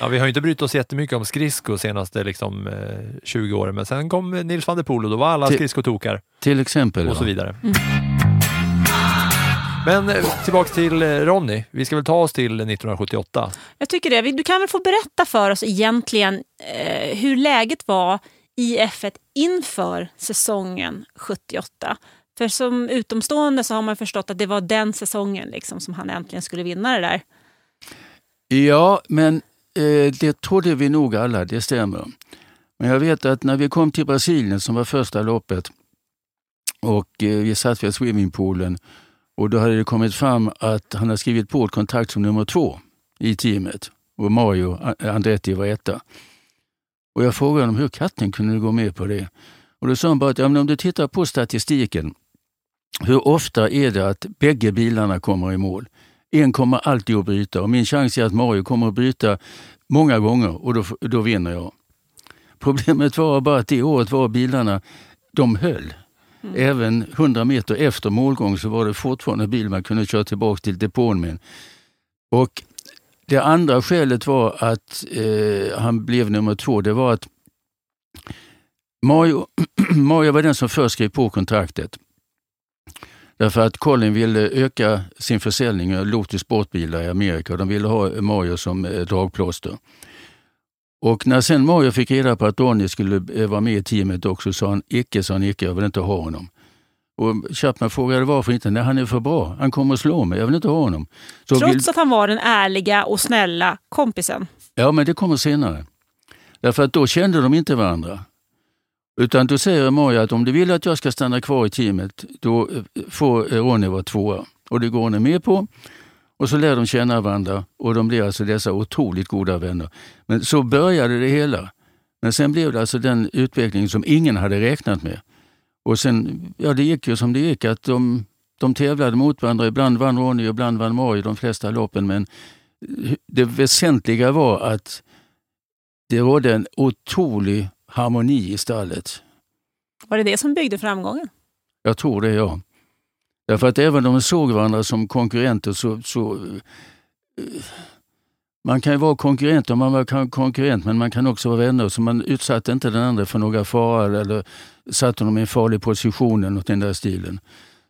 Ja, vi har ju inte brytt oss jättemycket om skridsko senaste liksom, eh, 20 åren, men sen kom Nils van der Poel och då var alla Till- skridskotokar Till exempel. och så ja. vidare. Men eh, tillbaks till eh, Ronny. Vi ska väl ta oss till 1978. Jag tycker det. Du kan väl få berätta för oss egentligen eh, hur läget var i F1 inför säsongen 78. För som utomstående så har man förstått att det var den säsongen liksom som han äntligen skulle vinna det där. Ja, men eh, det trodde vi nog alla, det stämmer. Men jag vet att när vi kom till Brasilien som var första loppet och eh, vi satt vid swimmingpoolen och då hade det kommit fram att han hade skrivit på ett kontrakt som nummer två i teamet och Mario Andretti var etta. Och jag frågade honom hur katten kunde gå med på det? Och då sa han bara att ja, men om du tittar på statistiken, hur ofta är det att bägge bilarna kommer i mål? En kommer alltid att bryta och min chans är att Mario kommer att bryta många gånger och då, då vinner jag. Problemet var bara att det året var bilarna, de höll. Även 100 meter efter målgång så var det fortfarande en bil man kunde köra tillbaka till depån med. Och det andra skälet var att eh, han blev nummer två. Det var att Mario, Mario var den som först skrev på kontraktet. Därför att Colin ville öka sin försäljning av Lotus sportbilar i Amerika och de ville ha Mario som eh, dragplåster. Och när sen Mario fick reda på att Donny skulle eh, vara med i teamet också sa han icke, sa han icke, jag vill inte ha honom. Och Chapman frågade varför inte. Nej, han är för bra. Han kommer att slå mig. Jag vill inte ha honom. Så vill- Trots att han var den ärliga och snälla kompisen. Ja, men det kommer senare. Därför att då kände de inte varandra. Utan då säger Mario att om du vill att jag ska stanna kvar i teamet, då eh, får eh, Ronny vara tvåa. Och det går Ronny med på. Och så lär de känna varandra och de blir alltså dessa otroligt goda vänner. Men så började det hela. Men sen blev det alltså den utveckling som ingen hade räknat med. Och sen, ja det gick ju som det gick, att de, de tävlade mot varandra. Ibland vann Ronny, ibland vann Mario de flesta loppen. Men det väsentliga var att det rådde en otrolig harmoni i stallet. Var det det som byggde framgången? Jag tror det, ja. Därför att även om de såg varandra som konkurrenter så... så eh, man kan ju vara konkurrent om man var kon- konkurrent, men man kan också vara vänner. Så man utsatte inte den andra för några faror eller satte honom i en farlig position eller något den där stilen.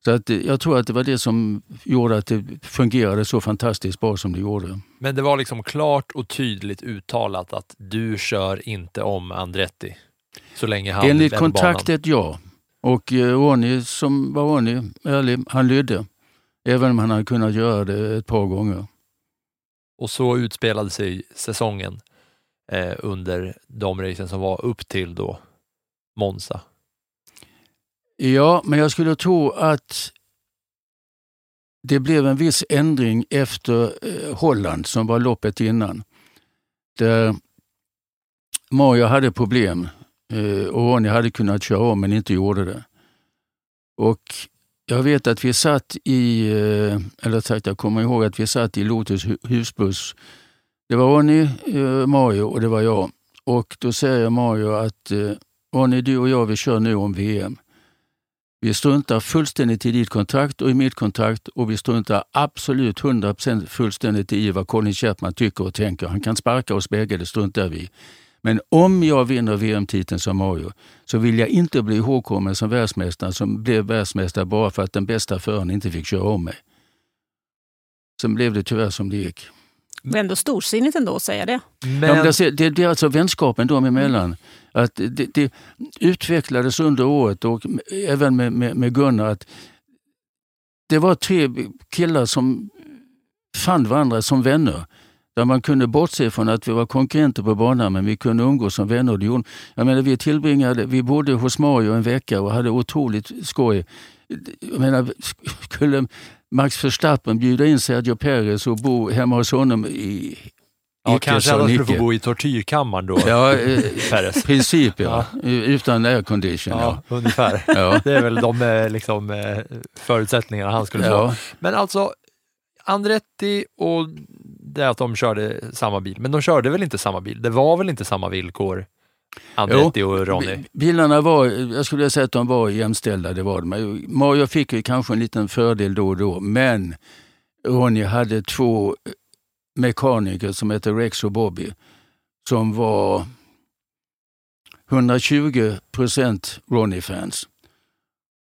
Så att, jag tror att det var det som gjorde att det fungerade så fantastiskt bra som det gjorde. Men det var liksom klart och tydligt uttalat att du kör inte om Andretti så länge han Enligt kontraktet, ja. Och eh, Ronny, som var Ronny, ärlig, han lydde. Även om han hade kunnat göra det ett par gånger. Och så utspelade sig säsongen eh, under de racen som var upp till då Monza. Ja, men jag skulle tro att det blev en viss ändring efter eh, Holland som var loppet innan. Där Mario hade problem eh, och Ronny hade kunnat köra om men inte gjorde det. Och jag vet att vi satt i, eh, eller sagt jag kommer ihåg att vi satt i Lotus husbuss. Det var Ronny, eh, Mario och det var jag. Och då säger Mario att eh, Ronny, du och jag vi kör nu om VM. Vi struntar fullständigt i ditt kontrakt och i mitt kontrakt och vi struntar absolut 100% fullständigt i vad Colin Chapman tycker och tänker. Han kan sparka oss bägge, det struntar vi i. Men om jag vinner VM-titeln som Mario så vill jag inte bli ihågkommen som världsmästare som blev världsmästare bara för att den bästa föraren inte fick köra om mig. Sen blev det tyvärr som det gick. Är ändå storsinnigt ändå att säga det. Men, Ja, men det, det är alltså vänskapen dem emellan. Att det, det utvecklades under året och även med, med, med Gunnar att det var tre killar som fann varandra som vänner. Där man kunde bortse från att vi var konkurrenter på banan men vi kunde umgås som vänner. Och det gjorde- Jag menar, vi, tillbringade, vi bodde hos Mario en vecka och hade otroligt skoj. Jag menar, skulle Max Verstappen bjuda in Sergio Perez och bo hemma hos honom i ja, icke kanske han skulle få bo i tortyrkammaren då. Ja, eh, Peres. princip ja. Utan aircondition. Ja, Ja. ungefär. Ja. Det är väl de eh, liksom, eh, förutsättningarna han skulle få. Ja. Men alltså, Andretti och det att de körde samma bil, men de körde väl inte samma bil? Det var väl inte samma villkor, Andretti och Ronny? Bi- Bilarna var, jag skulle vilja säga att de var jämställda, det var de. Mario fick ju kanske en liten fördel då och då, men Ronny hade två mekaniker som heter Rex och Bobby, som var 120 procent Ronny-fans.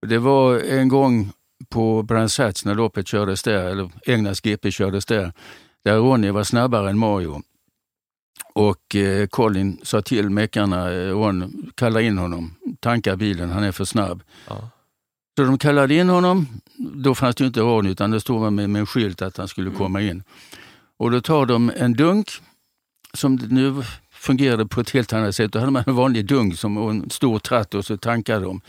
Det var en gång på Brands Hatch när loppet kördes där, eller Englands GP kördes där, där Ronny var snabbare än Mario. Och eh, Colin sa till meckarna, eh, Ron, kalla in honom, tanka bilen, han är för snabb. Ja. Så de kallade in honom, då fanns det inte Ron utan det stod man med, med en skylt att han skulle komma in. Och då tar de en dunk som nu fungerade på ett helt annat sätt. Då hade man en vanlig dunk som, och en stor tratt och så tankade de.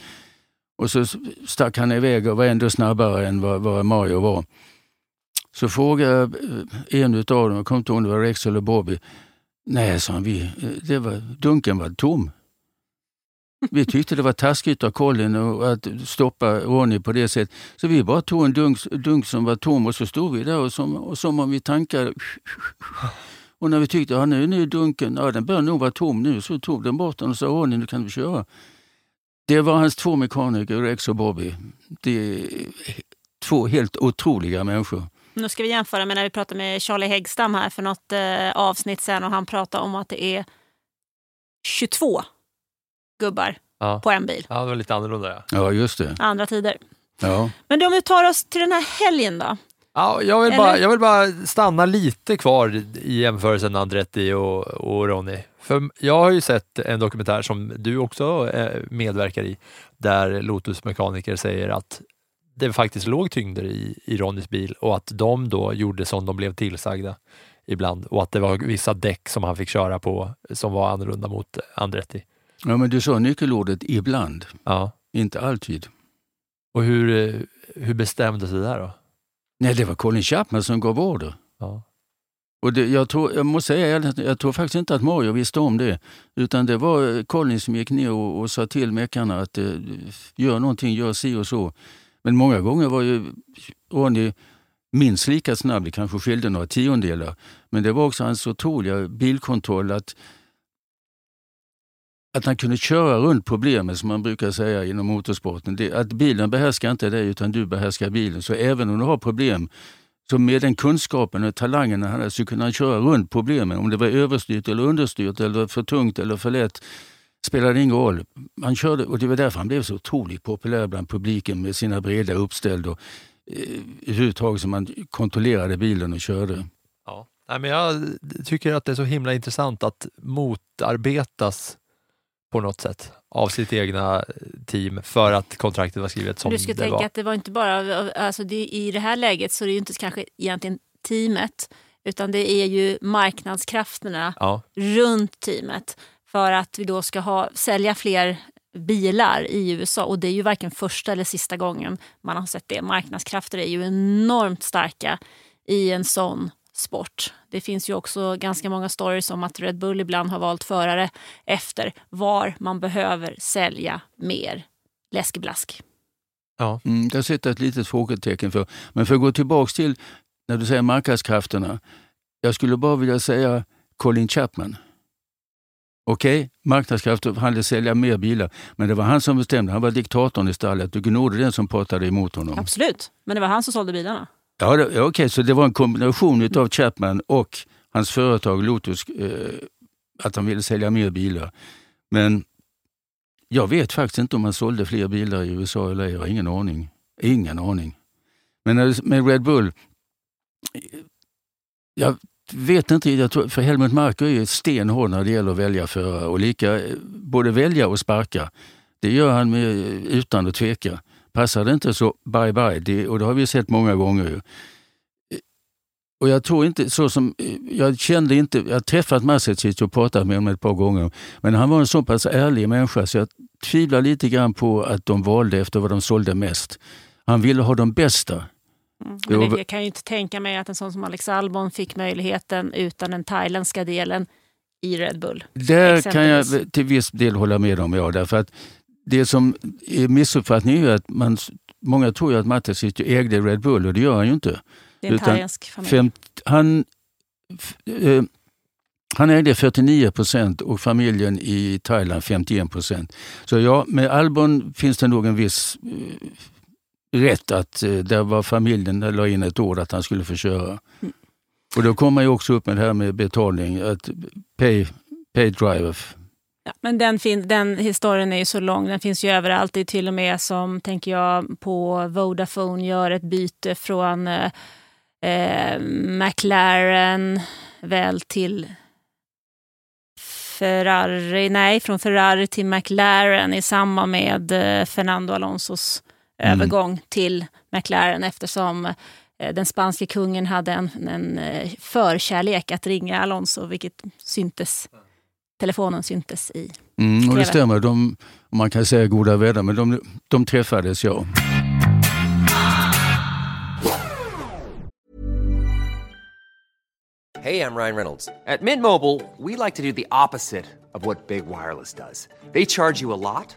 Och så stack han iväg och var ändå snabbare än vad, vad Mario var. Så frågade eh, en av dem, jag kommer inte ihåg om det var Rex eller Bobby, Nej, sa han, vi, eh, det var, dunken var tom. Vi tyckte det var taskigt av Colin att stoppa Ronny på det sättet. Så vi bara tog en dunk, dunk som var tom och så stod vi där och som, och som om vi tankade. Och när vi tyckte att nu, nu är dunken, ja, den bör nog vara tom nu, så tog den bort den och sa Ronny, nu kan du köra. Det var hans två mekaniker, Rex och Bobby. Det är två helt otroliga människor. Nu ska vi jämföra med när vi pratade med Charlie Häggstam här för något eh, avsnitt sen och han pratade om att det är 22 gubbar Ja. på en bil. Ja, det var lite annorlunda. Ja. Ja, just det. Andra tider. Ja. Men då om vi tar oss till den här helgen då. Ja, jag, vill Eller? bara, jag vill bara stanna lite kvar i jämförelsen Andretti och, och Ronny. För jag har ju sett en dokumentär som du också eh, medverkar i, där Lotus mekaniker säger att det faktiskt låg tyngder i, i Ronnys bil och att de då gjorde som de blev tillsagda ibland och att det var vissa däck som han fick köra på som var annorlunda mot Andretti. ja, men du sa nyckelordet ibland, Ja. inte alltid. Och hur, hur bestämdes det där då? Nej, det var Colin Chapman som gav order. Ja. Och det, jag, tror, jag måste säga, jag, tror faktiskt inte att Mario visste om det. Utan det var eh, Colin som gick ner och, och sa till meckarna att eh, gör någonting, gör si och så. Men många gånger var ju Ronny minst lika snabb, det kanske skilde några tiondelar. Men det var också hans otroliga bilkontroll, att, att han kunde köra runt problemet som man brukar säga inom motorsporten. Det, att bilen behärskar inte dig utan du behärskar bilen. Så även om du har problem så med den kunskapen och talangen han hade så kunde han köra runt problemen. Om det var överstyrt eller understyrt eller för tungt eller för lätt spelade ingen roll. Han körde, och det var därför han blev så otroligt populär bland publiken med sina breda uppställ och eh, överhuvudtaget som han kontrollerade bilen och körde. Ja. Nej, men jag tycker att det är så himla intressant att motarbetas på något sätt av sitt egna team för att kontraktet var skrivet som du ska det tänka var. att det var inte bara, alltså det, i det här läget så är det ju inte kanske egentligen teamet utan det är ju marknadskrafterna Ja. runt teamet för att vi då ska ha, sälja fler bilar i USA och det är ju varken första eller sista gången man har sett det. Marknadskrafter är ju enormt starka i en sån sport. Det finns ju också ganska många stories om att Red Bull ibland har valt förare efter var man behöver sälja mer läskeblask. Ja. Mm, där sätter jag ett litet frågetecken för. Men för att gå tillbaks till när du säger marknadskrafterna. Jag skulle bara vilja säga Colin Chapman. Okej, marknadskrafter, han ville sälja mer bilar. Men det var han som bestämde. Han var diktatorn i stallet och gnodde den som pratade emot honom. Absolut, men det var han som sålde bilarna. Ja, okej, så det var en kombination av Chapman och hans företag Lotus, eh, att han ville sälja mer bilar. Men jag vet faktiskt inte om han sålde fler bilar i USA eller ej. Jag har ingen aning. Ingen aning. Men med Red Bull, eh, jag vet inte, jag tror, för Helmut Marko är ju stenhård när det gäller att välja förare och lika, både välja och sparka. Det gör han med, utan att tveka. Passar det inte så bye bye, det, och det har vi sett många gånger. ju. Och jag tror inte, så som, jag kände inte, jag har träffat Masecic och pratat med honom ett par gånger, men han var en så pass ärlig människa så jag tvivlar lite grann på att de valde efter vad de sålde mest. Han ville ha de bästa. Men Jo, det, jag kan ju inte tänka mig att en sån som Alex Albon fick möjligheten utan den thailändska delen i Red Bull. Där kan jag till viss del hålla med om, ja. Därför att det som är missuppfattning är att man, många tror att Matecic ägde Red Bull och det gör han ju inte. Det är en thailändsk familj. Fem, han, eh, han ägde 49 procent och familjen i Thailand 51 procent. Så ja, med Albon finns det nog en viss eh, rätt att eh, där var familjen la in ett ord att han skulle få köra. Mm. Och då kommer man ju också upp med det här med betalning, att pay, pay driver. Ja, men den, fin- den historien är ju så lång, den finns ju överallt. Det är till och med som, tänker jag, på Vodafone gör ett byte från eh, eh, McLaren väl till Ferrari, nej, från Ferrari till McLaren i samband med eh, Fernando Alonsos Mm. övergång till McLaren eftersom eh, den spanske kungen hade en, en eh, förkärlek att ringa Alonso, vilket syntes, telefonen syntes i. Mm, och det stämmer, de, man kan säga goda vänner, men de, de träffades ja. Hey, I'm Ryan Reynolds. At Mint Mobile, we like to do the opposite of what Big Wireless does. They charge you a lot,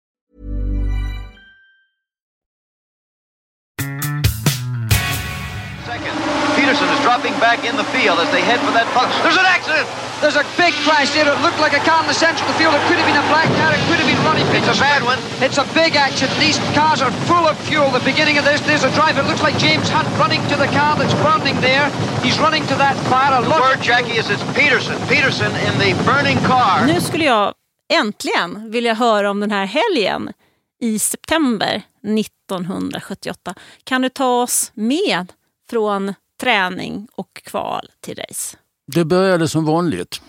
dropping back in the field as they head for that puck. There's an accident! There's a big crash there. It looked like a car in the centre of the field. It could have been a black car. It could have been Ronnie It's a bad one. It's a big accident. These cars are full of fuel. The beginning of this, there's a driver. It looks like James Hunt running to the car that's burning there. He's running to that fire. A The lot word, Jackie, is it's Peterson. Peterson in the burning car. Nu skulle jag äntligen vilja höra om den här helgen i september 1978. Kan du ta oss med från träning och kval till race? Det började som vanligt.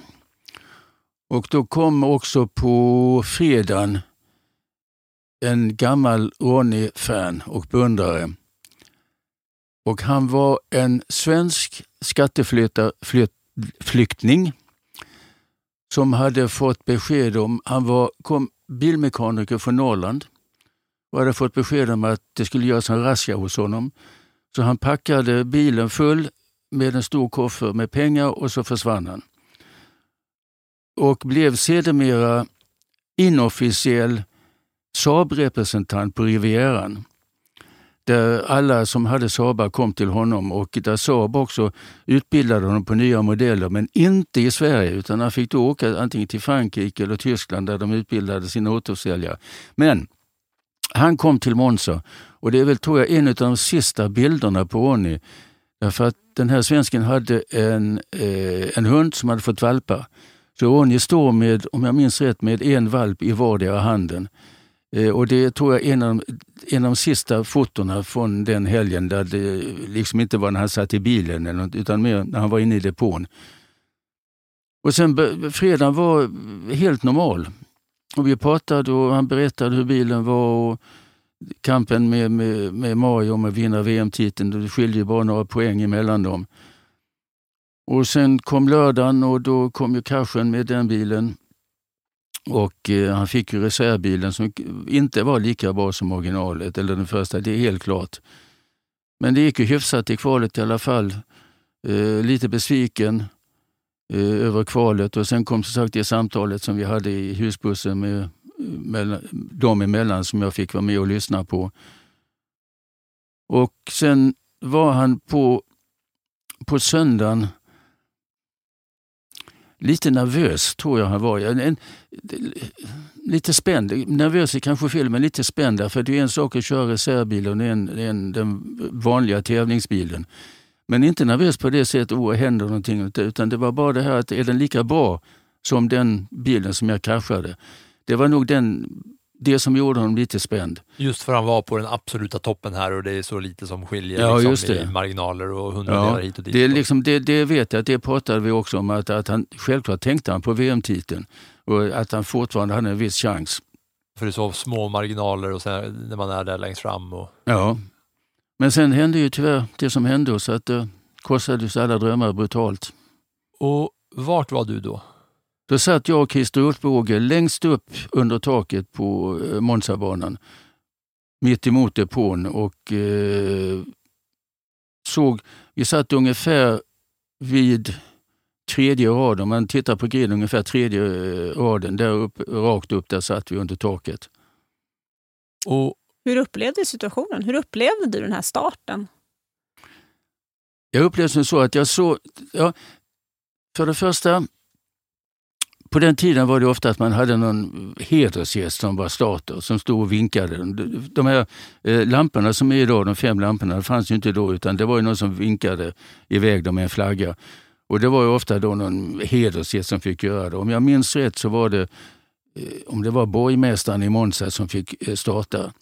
Och då kom också på fredagen en gammal Ronny-fan och beundrare. Och han var en svensk skatteflyktning som hade fått besked om, han var kom, bilmekaniker från Norrland och hade fått besked om att det skulle göras en razzia hos honom. Så han packade bilen full med en stor koffert med pengar och så försvann han. Och blev sedermera inofficiell Saab-representant på Rivieran. Där alla som hade Saabar kom till honom och där Saab också utbildade honom på nya modeller men inte i Sverige utan han fick då åka antingen till Frankrike eller Tyskland där de utbildade sina återförsäljare. Men han kom till Monza och det är väl tror jag en av de sista bilderna på Ronny Därför att den här svensken hade en, eh, en hund som hade fått valpar. Så Ronny står med, om jag minns rätt, med en valp i vardera handen. Eh, och det tror jag är en av, de- en av de sista fotona från den helgen där det liksom inte var när han satt i bilen eller något, utan mer när han var inne i depån. Och sen fredagen var helt normal. Och vi pratade och han berättade hur bilen var och kampen med, med, med Mario om att vinna VM-titeln. Det skiljer ju bara några poäng emellan dem. Och sen kom lördagen och då kom ju kraschen med den bilen. Och eh, han fick ju reservbilen som inte var lika bra som originalet, eller den första, det är helt klart. Men det gick ju hyfsat i kvalet i alla fall. Eh, lite besviken eh, över kvalet och sen kom som sagt det samtalet som vi hade i husbussen med dem emellan som jag fick vara med och lyssna på. Och sen var han på, på söndagen lite nervös, tror jag han var. En, en, lite spänd. Nervös är kanske fel, men lite spänd. För det är en sak att köra reservbilen och en, en, den vanliga tävlingsbilen. Men inte nervös på det sättet, oh, händer någonting. Utan det var bara det här att är den lika bra som den bilen som jag kraschade? Det var nog den det som gjorde honom lite spänd. Just för han var på den absoluta toppen här och det är så lite som skiljer ja, liksom, i marginaler och hundradelar ja, hit och dit. Det, liksom, det, det vet jag, att det pratade vi också om, att, att han självklart tänkte han på VM-titeln och att han fortfarande hade en viss chans. För det är så små marginaler och sen när man är där längst fram. Och... Ja, men sen hände ju tyvärr det som hände så att det krossades alla drömmar brutalt. Och vart var du då? Då satt jag och Christer Ulfbåge längst upp under taket på eh, Monzabanan, mitt emot depån och eh, såg, vi satt ungefär vid tredje raden, om man tittar på griden, ungefär tredje eh, raden, där upp, rakt upp, där satt vi under taket. Och Hur upplevde du situationen? Hur upplevde du den här starten? Jag upplevde det så att jag såg, ja, för det första, på den tiden var det ofta att man hade någon hedersgäst som var starter, som stod och vinkade. De här eh, lamporna som är idag, de fem lamporna, det fanns ju inte då, utan det var ju någon som vinkade iväg dem med en flagga. Och det var ju ofta då någon hedersgäst som fick göra det. Om jag minns rätt så var det, eh, om det var borgmästaren i Monza som fick eh, starta.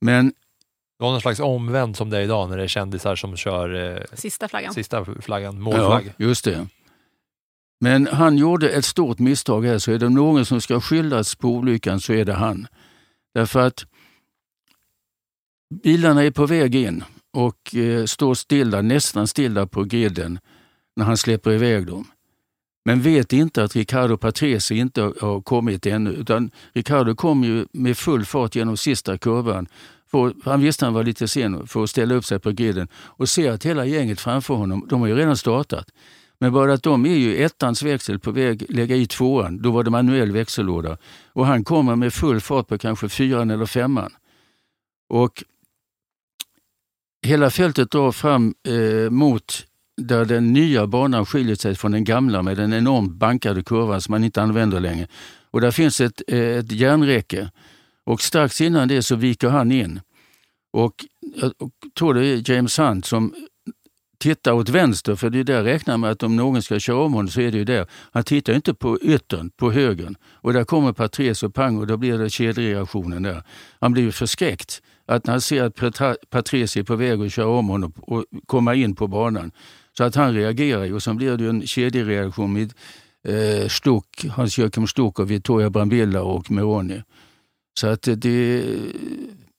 Men det var någon slags omvänd som det är idag när det är kändisar som kör eh, Sista flaggan. sista flaggan, målflagg. Ja, just det. Men han gjorde ett stort misstag här, så är det någon som ska skyllas på olyckan så är det han. Därför att bilarna är på väg in och eh, står stilla, nästan stilla på griden när han släpper iväg dem. Men vet inte att Ricardo Patrese inte har kommit ännu. Utan Ricardo kom ju med full fart genom sista kurvan. För, han visste han var lite sen för att ställa upp sig på griden och ser att hela gänget framför honom, de har ju redan startat. Men bara att de är ju ettans växel på väg lägga i tvåan. Då var det manuell växellåda. Och han kommer med full fart på kanske fyran eller femman. Och hela fältet drar fram eh, mot där den nya banan skiljer sig från den gamla med den enormt bankade kurvan som man inte använder längre. Och där finns ett, eh, ett järnräcke. Och strax innan det så viker han in. Och eh, jag tror det är James Hunt som Titta åt vänster, för det är där räknar med att om någon ska köra om honom så är det ju där. Han tittar inte på yttern, på högern. Och där kommer Patrese och pang och då blir det kedjereaktionen där. Han blir ju förskräckt att när han ser att Patrese är på väg att köra om honom och komma in på banan. Så att han reagerar ju och sen blir det en kedjereaktion med eh, Stuck, Hans-Joakim Stuck och Vittoria Brambilla och Meroni. Så att det,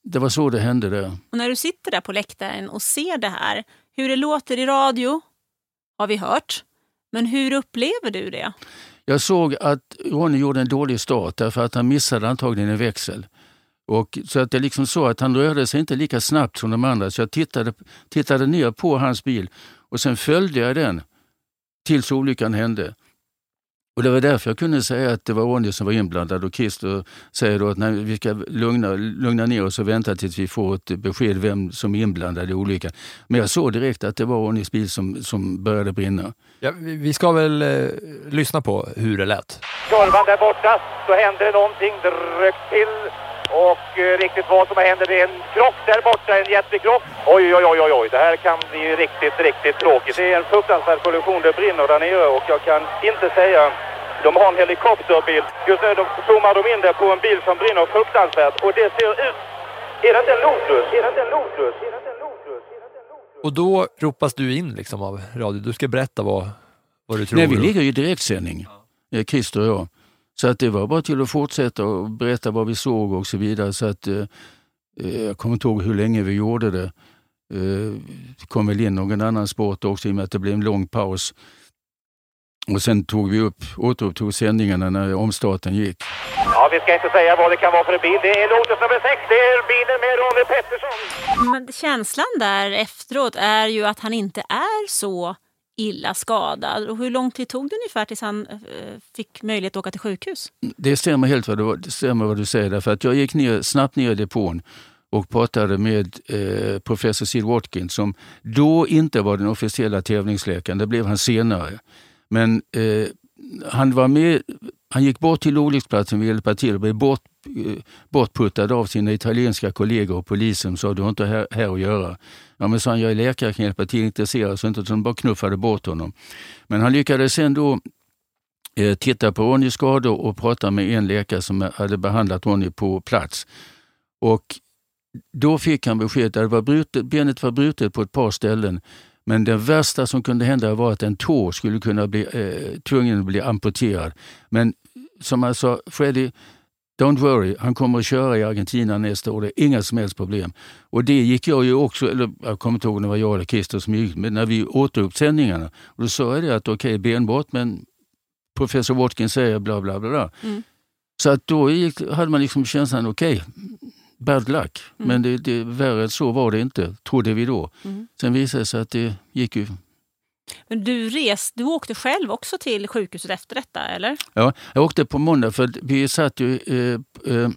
det var så det hände där. Och när du sitter där på läktaren och ser det här, hur det låter i radio har vi hört. Men hur upplever du det? Jag såg att Ronny gjorde en dålig start därför att han missade antagligen en växel. Och så att det är liksom så att han rörde sig inte lika snabbt som de andra. Så jag tittade, tittade ner på hans bil och sen följde jag den tills olyckan hände. Och Det var därför jag kunde säga att det var Ronny som var inblandad och Christer säger då att nej, vi ska lugna, lugna ner oss och vänta tills vi får ett besked vem som är inblandad i olyckan. Men jag såg direkt att det var Ronnys bil som, som började brinna. Ja, vi ska väl eh, lyssna på hur det lät. Kurvan där borta så händer det någonting, det rök till och eh, riktigt vad som händer det är en krock där borta, en jättekrock. Oj, oj, oj, oj, oj, det här kan bli riktigt, riktigt tråkigt. Det är en fruktansvärd kollision, det brinner där nere och jag kan inte säga de har en helikopterbild. Just nu de zoomar de in där på en bil som brinner fruktansvärt och det ser ut... Är det inte en Lotus? Är det inte en Lotus? Är det inte en Lotus? Och då ropas du in liksom av radio. Du ska berätta vad, vad du tror. Nej, vi ligger i direktsändning, ja. Christer och jag. Så att det var bara till att fortsätta och berätta vad vi såg och så vidare. Så att, eh, jag kommer inte ihåg hur länge vi gjorde det. Eh, det kom väl in någon annan sport också i och med att det blev en lång paus. Och sen tog vi upp, återupptog sändningarna när omstarten gick. Ja, vi ska inte säga vad det kan vara för en bil. Det är Lotus nummer 6. Det är bilen med Ronnie Pettersson. Men känslan där efteråt är ju att han inte är så illa skadad. Och hur lång tid tog det ungefär tills han eh, fick möjlighet att åka till sjukhus? Det stämmer helt vad du, det stämmer vad du säger. Därför att jag gick ner, snabbt ner i depån och pratade med eh, professor Sid Watkins som då inte var den officiella tävlingsläkaren. Det blev han senare. Men eh, han var med, han gick bort till olycksplatsen och hjälpa till och blev bort, eh, bortputtad av sina italienska kollegor och polisen sa du har inte här, här att göra. Ja men sa han, jag är läkare, kan hjälpa till, intresserad. Så inte, så de bara knuffade bort honom. Men han lyckades ändå eh, titta på Ronnys skador och prata med en läkare som hade behandlat Ronny på plats. Och då fick han beskedet att benet var brutet på ett par ställen. Men det värsta som kunde hända var att en tå skulle kunna bli eh, tvungen att bli amputerad. Men som jag sa, Freddie, don't worry, han kommer att köra i Argentina nästa år. Det är inga som helst problem. Och det gick jag ju också, eller jag kommer inte ihåg om det var jag eller Christer som gick, men när vi återupp sändningarna. Och då sa jag det att okej, okay, benbrott, men professor Watkins säger bla bla bla. Mm. Så att då gick, hade man liksom känslan, okej, okay, bad luck. Mm. Men det, det, värre än så var det inte, trodde vi då. Mm. Sen visade det sig att det gick ju Men du, res, du åkte själv också till sjukhuset efter detta, eller? Ja, jag åkte på måndag för vi satt ju eh, eh,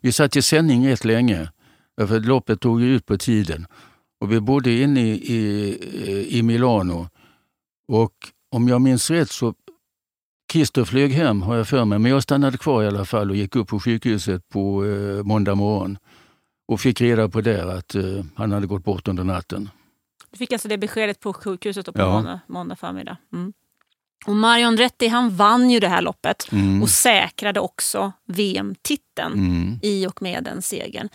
vi satt i sändning rätt länge. För loppet tog ju ut på tiden. Och vi bodde inne i, i, i Milano. Och om jag minns rätt så Christer flög hem har jag för mig, men jag stannade kvar i alla fall och gick upp på sjukhuset på eh, måndag morgon. Och fick reda på där att eh, han hade gått bort under natten. Du fick alltså det beskedet på sjukhuset på Ja. måndag, måndag förmiddag. Mm. Och Mario Andretti han vann ju det här loppet Mm. och säkrade också VM-titeln Mm. i och med den segern.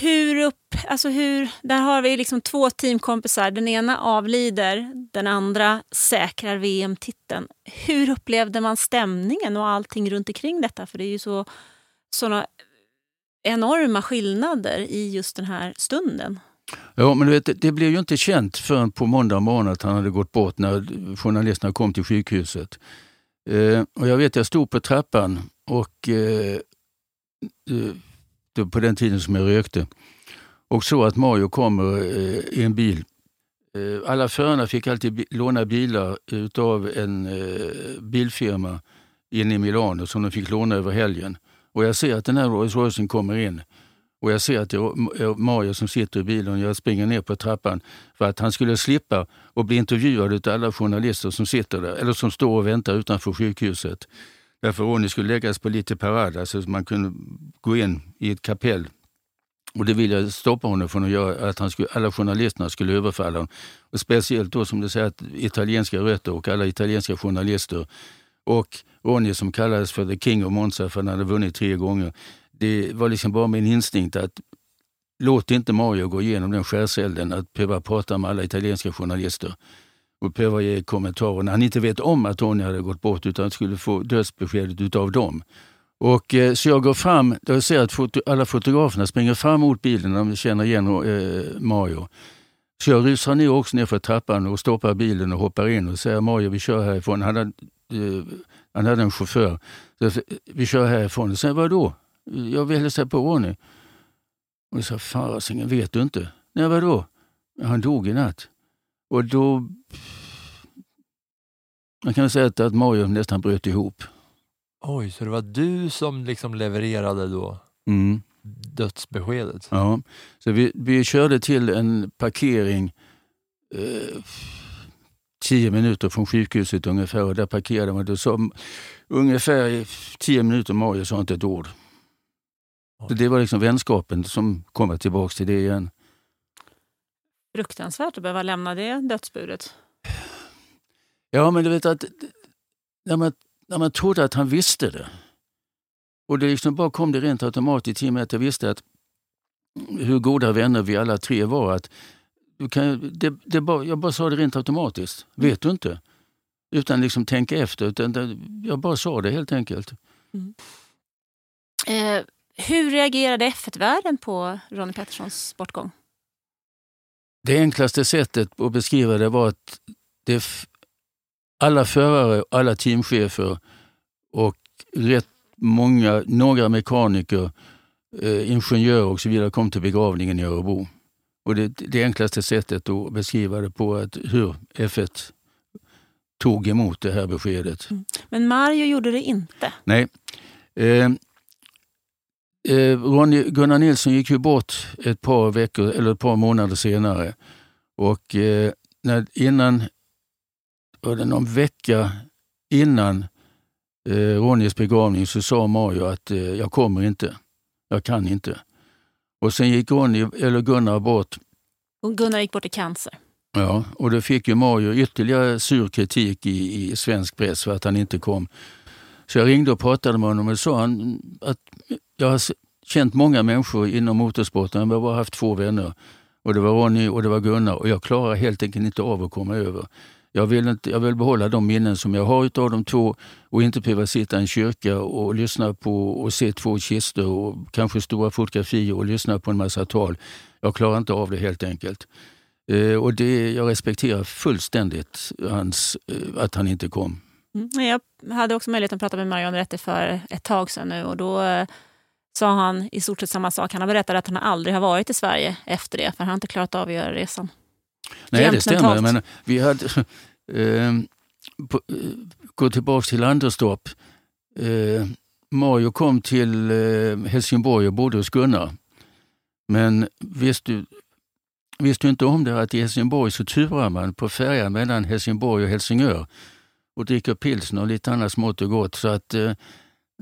Hur upp, alltså hur, där har vi liksom två teamkompisar. Den ena avlider, den andra säkrar VM-titeln. Hur upplevde man stämningen och allting runt omkring detta? För det är ju så såna enorma skillnader i just den här stunden. Ja, men du vet, det- blev ju inte känt förrän på måndag morgon att han hade gått bort när journalisterna kom till sjukhuset. Eh, och jag vet, jag stod på trappan och eh, eh, på den tiden som jag rökte och såg att Mario kommer eh, i en bil. Eh, alla förarna fick alltid bi- låna bilar utav en eh, bilfirma inne i Milano som de fick låna över helgen. Och jag ser att den här Rolls Roycen kommer in. Och jag ser att det är eh, Mario som sitter i bilen och jag springer ner på trappan för att han skulle slippa att bli intervjuad av alla journalister som sitter där, eller som står och väntar utanför sjukhuset. Därför Ronny skulle läggas på lite parada alltså så man kunde gå in i ett kapell. Och det ville jag stoppa honom från att göra, att han skulle, alla journalisterna skulle överfalla honom. Och speciellt då som du säger, att italienska rötter och alla italienska journalister. Och Ronny som kallades för the king of Monza för han hade vunnit tre gånger. Det var liksom bara min instinkt att låt inte Mario gå igenom den skärselden att behöva prata med alla italienska journalister och behöva ge kommentarer när han inte vet om att Tony hade gått bort utan skulle få dödsbeskedet utav dem. Och, eh, så jag går fram, då jag ser att foto, alla fotograferna springer fram mot bilen de känner igen eh, Mario. Så jag rusar ner också ner för trappan och stoppar bilen och hoppar in och säger Mario vi kör härifrån. Han hade, eh, han hade en chaufför. Så jag, vi kör härifrån. Och säger vadå? Jag vill hälsa på Ronny. Och jag sa, fasingen vet du inte? Nej vadå? Han dog i natt. Och då... Man kan säga att, att Mario nästan bröt ihop. Oj, så det var du som liksom levererade då Mm. dödsbeskedet? Ja, så vi, vi körde till en parkering eh, tio minuter från sjukhuset ungefär och där parkerade man. Då sa, ungefär i tio minuter Mario sa inte ett ord. Så det var liksom vänskapen som kommer tillbaka till det igen. Fruktansvärt att behöva lämna det dödsbudet. Ja, men du vet att när man, när man trodde att han visste det och det liksom bara kom det rent automatiskt i och med att jag visste att hur goda vänner vi alla tre var. Att du kan, det, det bara, jag bara sa det rent automatiskt. Vet du inte? Utan liksom tänka efter. Utan det, jag bara sa det helt enkelt. Eh, hur reagerade F1-världen på Ronnie Petterssons bortgång? Det enklaste sättet att beskriva det var att det, alla förare, alla teamchefer och rätt många, några mekaniker, eh, ingenjörer och så vidare kom till begravningen i Örebro. Och det, det enklaste sättet att beskriva det på att hur F1 tog emot det här beskedet. Men Mario gjorde det inte. Nej. Eh, Ronny, Gunnar Nilsson gick ju bort ett par veckor eller ett par månader senare. Och eh, när, innan, var det någon vecka innan eh, Ronnys begravning så sa Mario att eh, jag kommer inte. Jag kan inte. Och sen gick Ronny, eller Gunnar bort Och Gunnar gick bort i cancer. Ja, och då fick ju Mario ytterligare sur kritik i, i svensk press för att han inte kom. Så jag ringde och pratade med honom och sa han att jag har känt många människor inom motorsporten, men jag har bara haft två vänner. Och det var Ronny och det var Gunnar och jag klarar helt enkelt inte av att komma över. Jag vill, inte, jag vill behålla de minnen som jag har utav de två och inte behöva sitta i en kyrka och lyssna på och se två kistor och kanske stora fotografier och lyssna på en massa tal. Jag klarar inte av det helt enkelt. Eh, och det, jag respekterar fullständigt hans, eh, att han inte kom. Mm. Jag hade också möjlighet att prata med Marion Rätte för ett tag sedan nu och då eh, sa han i stort sett samma sak. Han har berättat att han aldrig har varit i Sverige efter det, för han har inte klarat av att göra resan. Nej, Rent det stämmer. mentalt. Men vi hade, eh, på, gå tillbaka till Anderstorp. Eh, Mario kom till eh, Helsingborg och bodde hos Gunnar. Men visste du, visste du inte om det att i Helsingborg så turar man på färjan mellan Helsingborg och Helsingör och dricker pilsner och lite annat smått och gott. Så att, eh,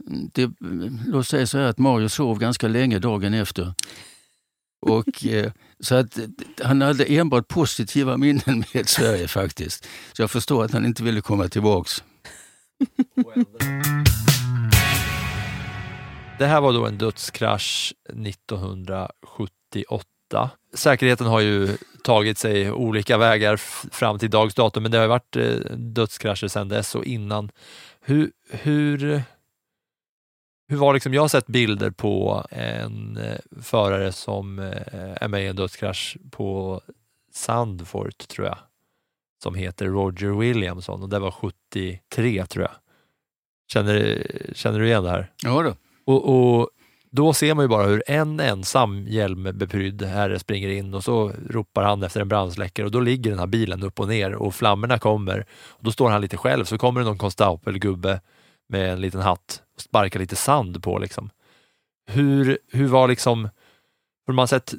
det, låt säga så här att Mario sov ganska länge dagen efter. Och, eh, så att, eh, han hade enbart positiva minnen med Sverige faktiskt. Så jag förstår att han inte ville komma tillbaks. Det här var då en dödskrasch 1978. Säkerheten har ju tagit sig olika vägar fram till dags datum, men det har ju varit eh, dödskrascher sedan dess och innan. Hur, hur, hur var liksom, jag har sett bilder på en eh, förare som eh, är med i en dödskrasch på Sandfort, tror jag, som heter Roger Williamson och det var 73, tror jag. Känner, känner du igen det här? Ja då. Och, och då ser man ju bara hur en ensam hjälmbeprydd herre springer in och så ropar han efter en brandsläckare och då ligger den här bilen upp och ner och flammorna kommer. Och då står han lite själv, så kommer det någon konstapelgubbe med en liten hatt och sparkar lite sand på. Liksom. Hur, hur var liksom, för man har sett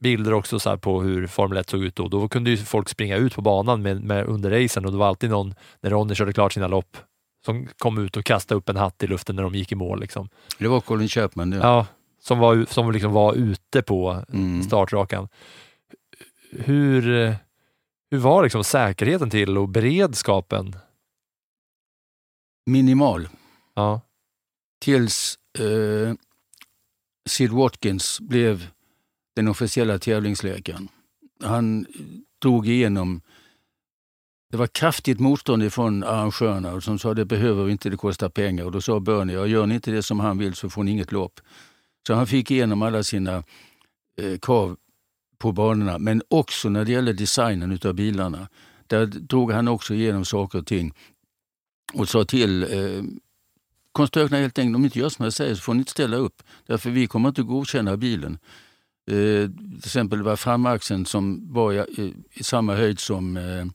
bilder också så på hur Formel 1 såg ut då. Då kunde ju folk springa ut på banan med, med under racen och det var alltid någon, när Ronny körde klart sina lopp, som kom ut och kastade upp en hatt i luften när de gick i mål. Liksom. Det var Colin Chapman det. Ja, som var, som liksom var ute på startrakan. Hur, hur var liksom säkerheten till och beredskapen? Minimal. Ja. Tills eh, Sid Watkins blev den officiella tävlingsläkaren. Han drog igenom det var kraftigt motstånd från arrangörerna som sa det behöver vi inte, det kostar pengar. Och då sa Bernie, ja, gör ni inte det som han vill så får ni inget lopp. Så han fick igenom alla sina eh, krav på banorna, men också när det gäller designen utav bilarna. Där drog han också igenom saker och ting och sa till eh, konstruktörerna helt enkelt, om ni inte gör som jag säger så får ni inte ställa upp. Därför vi kommer inte godkänna bilen. Eh, till exempel var framaxeln som var i, i samma höjd som eh,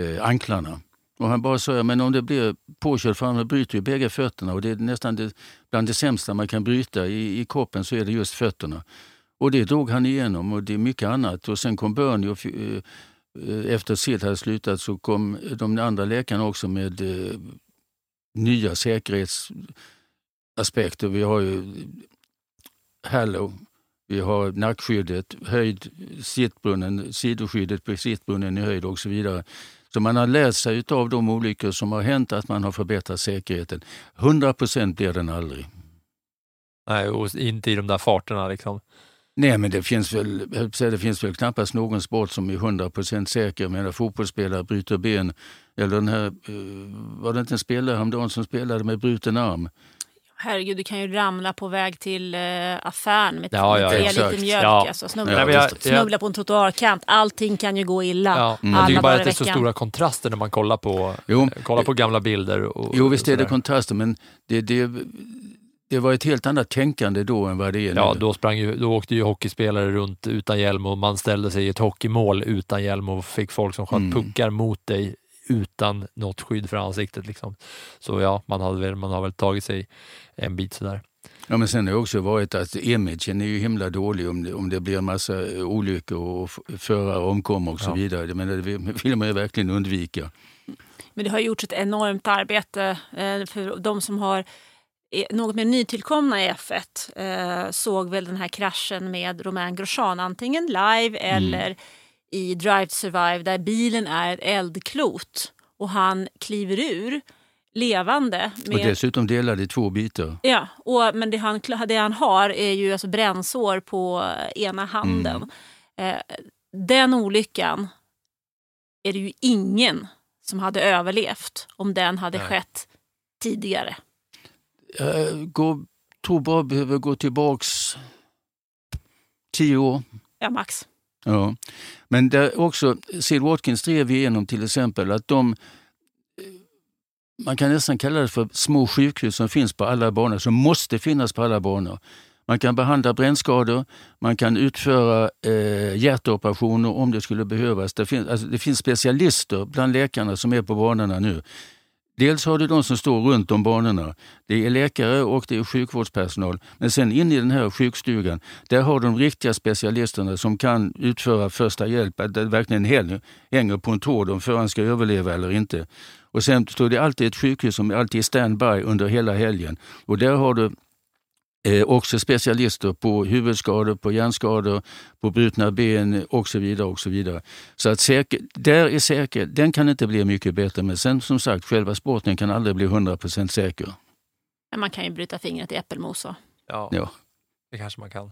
eh, anklarna. Och han bara sa, ja, men om det blir påkörd fram, bryter ju bägge fötterna och det är nästan det, bland det sämsta man kan bryta i, i kroppen så är det just fötterna. Och det drog han igenom och det är mycket annat. Och sen kom Bernie och eh, eh, efter Sid hade slutat så kom de andra läkarna också med eh, nya säkerhetsaspekter. Vi har ju Hallow, vi har nackskyddet, höjd, sittbrunnen, sidoskyddet på sittbrunnen i höjd och så vidare. Så man har lärt sig av de olyckor som har hänt att man har förbättrat säkerheten. 100 procent blir den aldrig. Nej, och inte i de där farterna liksom. Nej, men det finns väl, det finns väl knappast någon sport som är 100 procent säker. Jag menar, fotbollsspelare bryter ben. Eller den här, eh, var det inte en spelare häromdagen som spelade med bruten arm? Herregud, du kan ju ramla på väg till eh, affären med Ja, ja, tre exakt. liter mjölk. Ja. Alltså, snubbla, Ja, men jag- jag- snubbla på en trottoarkant. Allting kan ju gå illa. Ja, Mm. Jag tycker bara att det är så veckan. stora kontraster när man kollar på, Jo. kollar på gamla bilder. Och, Jo, visst är det kontraster, men det, det, det var ett helt annat tänkande då än vad det är nu. Ja, då, sprang ju, då åkte ju hockeyspelare runt utan hjälm och man ställde sig i ett hockeymål utan hjälm och fick folk som sköt Mm. puckar mot dig utan något skydd för ansiktet. Liksom. Så ja, man, hade väl, man har väl tagit sig en bit sådär. Ja, men sen har det också varit att imagen är ju himla dålig om det, om det blir en massa eh, olyckor och förare omkommer och så Ja. vidare. Men det vill man ju verkligen undvika. Men det har gjorts ett enormt arbete eh, för de som har är något mer nytillkomna i F1 eh, såg väl den här kraschen med Romain Grosjean antingen live eller i Drive to Survive där bilen är ett eldklot och han kliver ur levande. Och Med, dessutom delade i två bitar. ja, och, men det han, det han har är ju alltså brännsår på ena handen. Eh, den olyckan är det ju ingen som hade överlevt om den hade Nej. skett tidigare. Jag går, tror bara behöver gå tillbaks tio år. Ja, max. Ja. Men där också, Sid Watkins drev igenom till exempel att de, eh, man kan nästan kalla det för små sjukhus som finns på alla banor, som måste finnas på alla banor. Man kan behandla brännskador, man kan utföra eh, hjärtoperationer om det skulle behövas. Det, finns, alltså, det finns specialister bland läkarna som är på banorna nu. Dels har du de som står runt om banorna. Det är läkare och det är sjukvårdspersonal. Men sen in i den här sjukstugan, där har de riktiga specialisterna som kan utföra första hjälp. Att det verkligen hänger, på en tråd om föraren ska överleva eller inte. Och sen står det alltid ett sjukhus som alltid standby under hela helgen. Och där har du eh, också specialister på huvudskador, på hjärnskador, på brutna ben och så vidare. och så vidare. Så att säker, där är säker, den kan inte bli mycket bättre. Men sen som sagt, själva sporten kan aldrig bli 100% säker. Men man kan ju bryta fingret i äppelmos. så. Ja, Ja. det kanske man kan.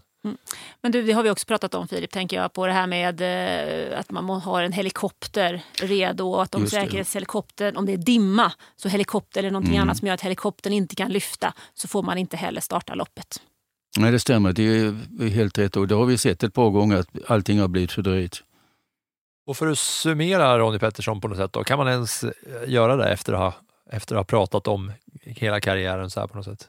Men du, det har vi också pratat om Filip, tänker jag, på det här med eh, att man har en helikopter redo och att om Just säkerhetshelikoptern, om det är dimma, så helikopter eller någonting Mm. annat som gör att helikoptern inte kan lyfta, så får man inte heller starta loppet. Nej, det stämmer. Det är helt rätt. Och det har vi sett ett par gånger att allting har blivit fördröjt. Och för att summera Ronnie Pettersson på något sätt, då, kan man ens eh, göra det efter att ha, efter att ha pratat om hela karriären så här på något sätt?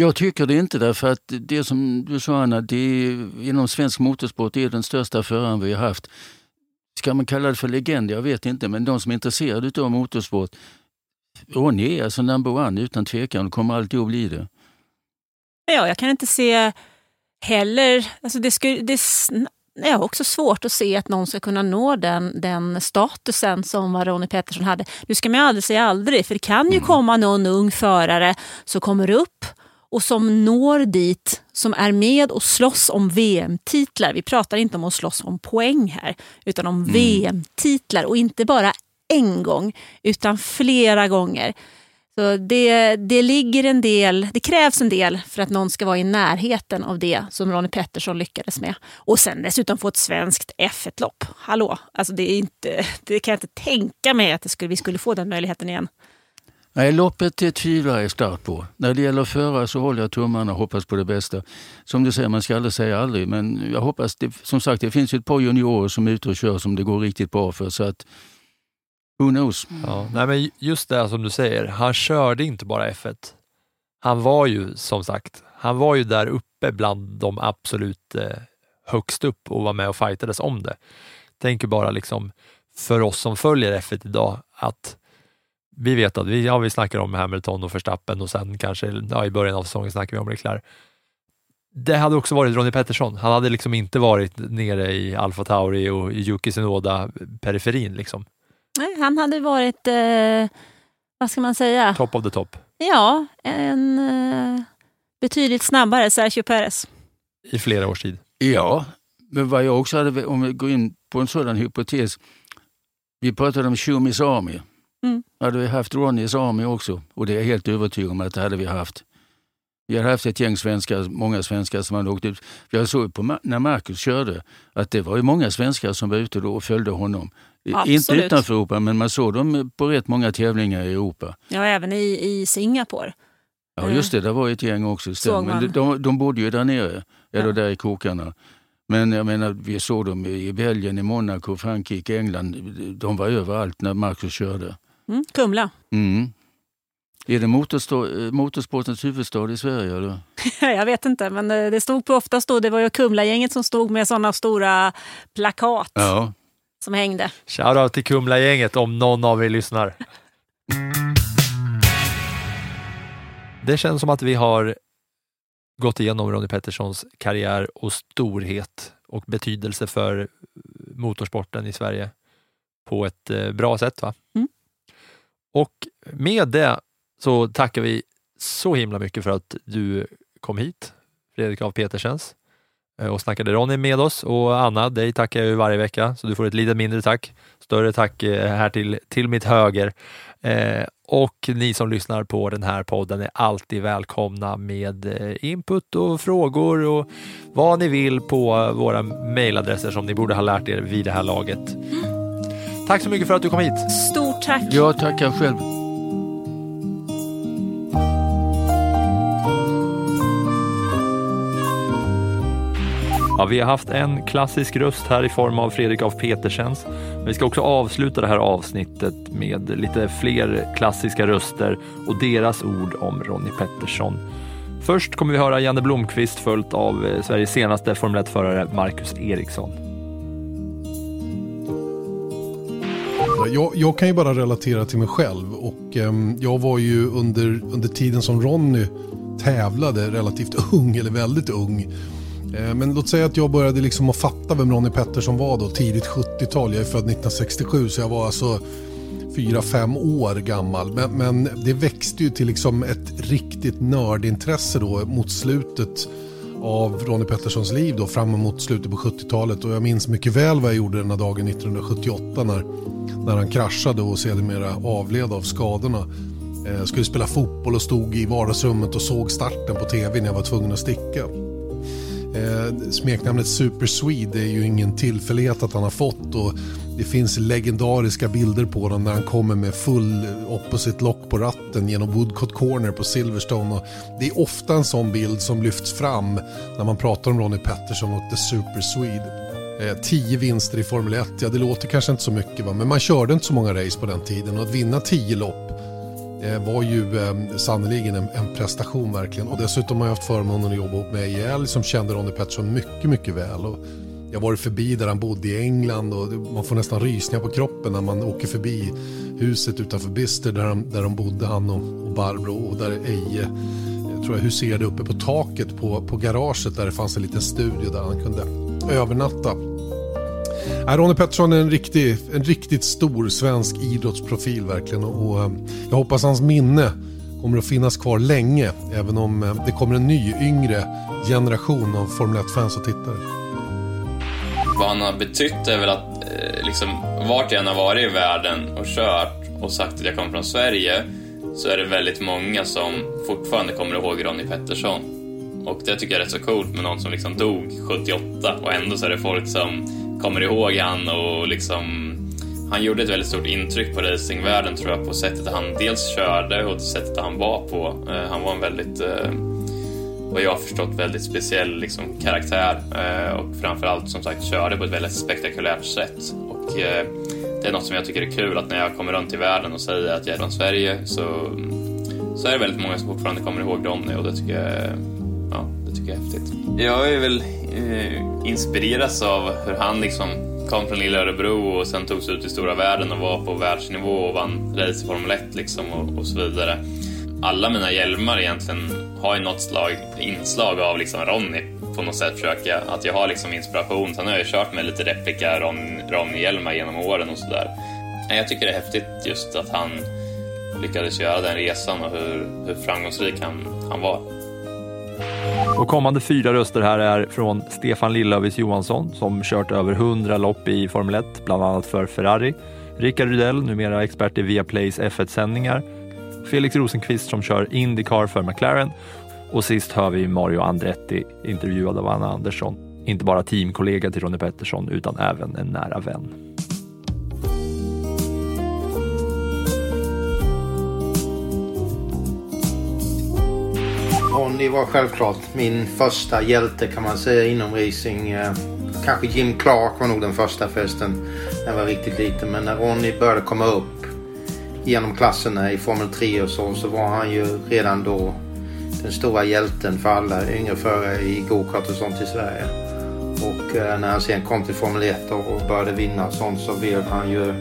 Jag tycker det inte därför att det som du sa Anna, det är, inom svensk motorsport är den största föraren vi har haft. Ska man kalla det för legend? Jag vet inte, men de som är intresserade av motorsport, Ronny är alltså number one utan tvekan och kommer alltid att bli det. Ja, jag kan inte se heller... Alltså det skulle, det, har också svårt att se att någon ska kunna nå den, den statusen som Ronnie Pettersson hade. Nu ska man aldrig säga aldrig, för det kan ju komma någon ung förare som kommer upp och som når dit, som är med och slåss om VM-titlar. Vi pratar inte om att slåss om poäng här, utan om VM-titlar. Och inte bara en gång, utan flera gånger. Så det, det ligger en del, det krävs en del för att någon ska vara i närheten av det som Ronnie Pettersson lyckades med. Och sen dessutom få ett svenskt F1-lopp. Hallå, alltså det, är inte, det kan jag inte tänka mig att skulle, vi skulle få den möjligheten igen. Nej, loppet det tvivlar jag starkt på. När det gäller att föra så håller jag tummarna och hoppas på det bästa. Som du säger, man ska aldrig säga aldrig, men jag hoppas, det, som sagt det finns ju ett par juniorer som är ute och kör som det går riktigt bra för. Så att, who knows? Ja, nej, men just det som du säger, han körde inte bara F1. Han var ju som sagt, han var ju där uppe bland de absolut eh, högst upp och var med och fightades om det. Tänker bara liksom för oss som följer F1 idag att vi vet att vi, ja, vi snackar om Hamilton och Verstappen och sen kanske ja, i början av säsongen snackar vi om Leclerc. Det hade också varit Ronnie Pettersson. Han hade liksom inte varit nere i Alfa Tauri och i Yuki Tsunoda periferin liksom. Nej, han hade varit, eh, vad ska man säga, Top of the top. ja, en eh, betydligt snabbare Sergio Perez. i flera års tid. Ja, men vad jag också hade, om vi går in på en sådan hypotes. Vi pratade om Shumis Army. Mm. Hade vi haft Ronnys Army också och det är jag helt övertygad om att det hade vi haft. Vi hade haft ett gäng svenskar, många svenskar som hade åkt ut. Jag såg på när Marcus körde att det var ju många svenskar som var ute då och följde honom. I- Inte Absolut. utanför Europa men man såg dem på rätt många tävlingar i Europa. Ja, även i, i Singapore. Ja just det, det var ett gäng också. Såg man. Men de, de, de bodde ju där nere, eller där i krokarna. Men jag menar, vi såg dem i Belgien, i Monaco, Frankrike, England. De var överallt när Marcus körde. Mm, Kumla. Mm. Är det motorsportens huvudstad i Sverige? Eller? Jag vet inte, men eh, det stod på ofta stod, det var ju Kumla-gänget som stod med sådana stora plakat Ja. som hängde. Shoutout till Kumla-gänget om någon av er lyssnar. Det känns som att vi har gått igenom Ronnie Petterssons karriär och storhet och betydelse för motorsporten i Sverige på ett eh, bra sätt. Va? Mm. Och med det så tackar vi så himla mycket för att du kom hit, Fredrik af Petersens, eh, och snackade Ronny med oss. Och Anna, dig tackar jag ju varje vecka, så du får ett lite mindre tack. Större tack eh, här till, till mitt höger. Eh, och ni som lyssnar på den här podden är alltid välkomna med eh, input och frågor och vad ni vill på våra mejladresser som ni borde ha lärt er vid det här laget. Mm. Tack så mycket för att du kom hit. Stort tack! Jag tackar själv. Ja, vi har haft en klassisk röst här i form av Fredrik af Petersens. Men vi ska också avsluta det här avsnittet med lite fler klassiska röster och deras ord om Ronnie Pettersson. Först kommer vi höra Janne Blomqvist följt av eh, Sveriges senaste Formel 1-förare Marcus Eriksson. Jag, jag kan ju bara relatera till mig själv och eh, jag var ju under, under tiden som Ronny tävlade relativt ung, eller väldigt ung. Eh, men låt säga att jag började liksom att fatta vem Ronny Pettersson var då, tidigt 70-tal. Jag är född 1967 så jag var alltså 4-5 år gammal. Men, men det växte ju till liksom ett riktigt nördintresse då mot slutet av Ronny Petterssons liv då fram emot slutet på 70-talet och jag minns mycket väl vad jag gjorde den här dagen 1978 när, när han kraschade och sedermera avled av skadorna. Jag skulle spela fotboll och stod i vardagsrummet och såg starten på tv när jag var tvungen att sticka. Eh, smeknamnet Super Swede är ju ingen tillfällighet att han har fått och det finns legendariska bilder på honom när han kommer med full opposite lock på ratten genom Woodcott Corner på Silverstone. Och det är ofta en sån bild som lyfts fram när man pratar om Ronnie Pettersson och The Super Swede. Eh, tio vinster i Formel 1, ja det låter kanske inte så mycket va, men man körde inte så många race på den tiden och att vinna tio lopp det var ju eh, sannerligen en, en prestation verkligen. Och dessutom har jag haft förmånen att jobba ihop med EL som kände Ronnie Pettersson mycket, mycket väl. Och jag har varit förbi där han bodde i England och man får nästan rysningar på kroppen när man åker förbi huset utanför Bister där de, där de bodde, han och, och Barbro och där Eje jag tror jag huserade uppe på taket på, på garaget där det fanns en liten studio där han kunde övernatta. Eh, Ronny Pettersson är en, riktig, en riktigt stor svensk idrottsprofil verkligen och, eh, jag hoppas hans minne kommer att finnas kvar länge även om eh, det kommer en ny yngre generation av Formel 1-fans och tittare. Vad han har betytt är väl att liksom, vart jag än har varit i världen och kört och sagt att jag kommer från Sverige så är det väldigt många som fortfarande kommer ihåg Ronny Pettersson. Och det tycker jag är rätt så coolt med någon som liksom dog 78 och ändå så är det folk som kommer ihåg han och liksom han gjorde ett väldigt stort intryck på racingvärlden tror jag på sättet han dels körde och sättet han var på. Eh, han var en väldigt eh, vad jag har förstått väldigt speciell liksom, karaktär eh, och framförallt som sagt körde på ett väldigt spektakulärt sätt. Och eh, det är något som jag tycker är kul att när jag kommer runt i världen och säger att jag är från Sverige så, så är det väldigt många som fortfarande kommer ihåg Ronny och det tycker jag, är- ja, det tycker jag är häftigt. Jag är väl eh, inspireras av hur han liksom kom från lilla Örebro och sen tog sig ut i stora världen och var på världsnivå och vann race i Formel 1 liksom och, och så vidare alla mina hjälmar egentligen har ju något slag, inslag av liksom Ronny på något sätt försöker jag, att jag har liksom inspiration. Sen har jag ju kört med lite replika Ron, Ronny-hjälmar genom åren och sådär. Jag tycker det är häftigt just att han lyckades göra den resan och hur, hur framgångsrik han, han var. Och kommande fyra röster här är från Stefan Lillövis Johansson som kört över 100 lopp i Formel 1, bland annat för Ferrari. Rickard Rydell, numera expert i Viaplays F1-sändningar. Felix Rosenqvist som kör Indycar för McLaren. Och sist hör vi Mario Andretti intervjuad av Anna Andersson. Inte bara teamkollega till Ronnie Pettersson utan även en nära vän. Ronny var självklart min första hjälte kan man säga inom racing. Eh, kanske Jim Clark var nog den första förresten när jag var riktigt liten. Men när Ronny började komma upp genom klasserna i Formel 3 och så, så var han ju redan då den stora hjälten för alla yngre förare i gokart och sånt i Sverige. Och eh, när han sen kom till Formel 1 och och började vinna och sånt så blev han ju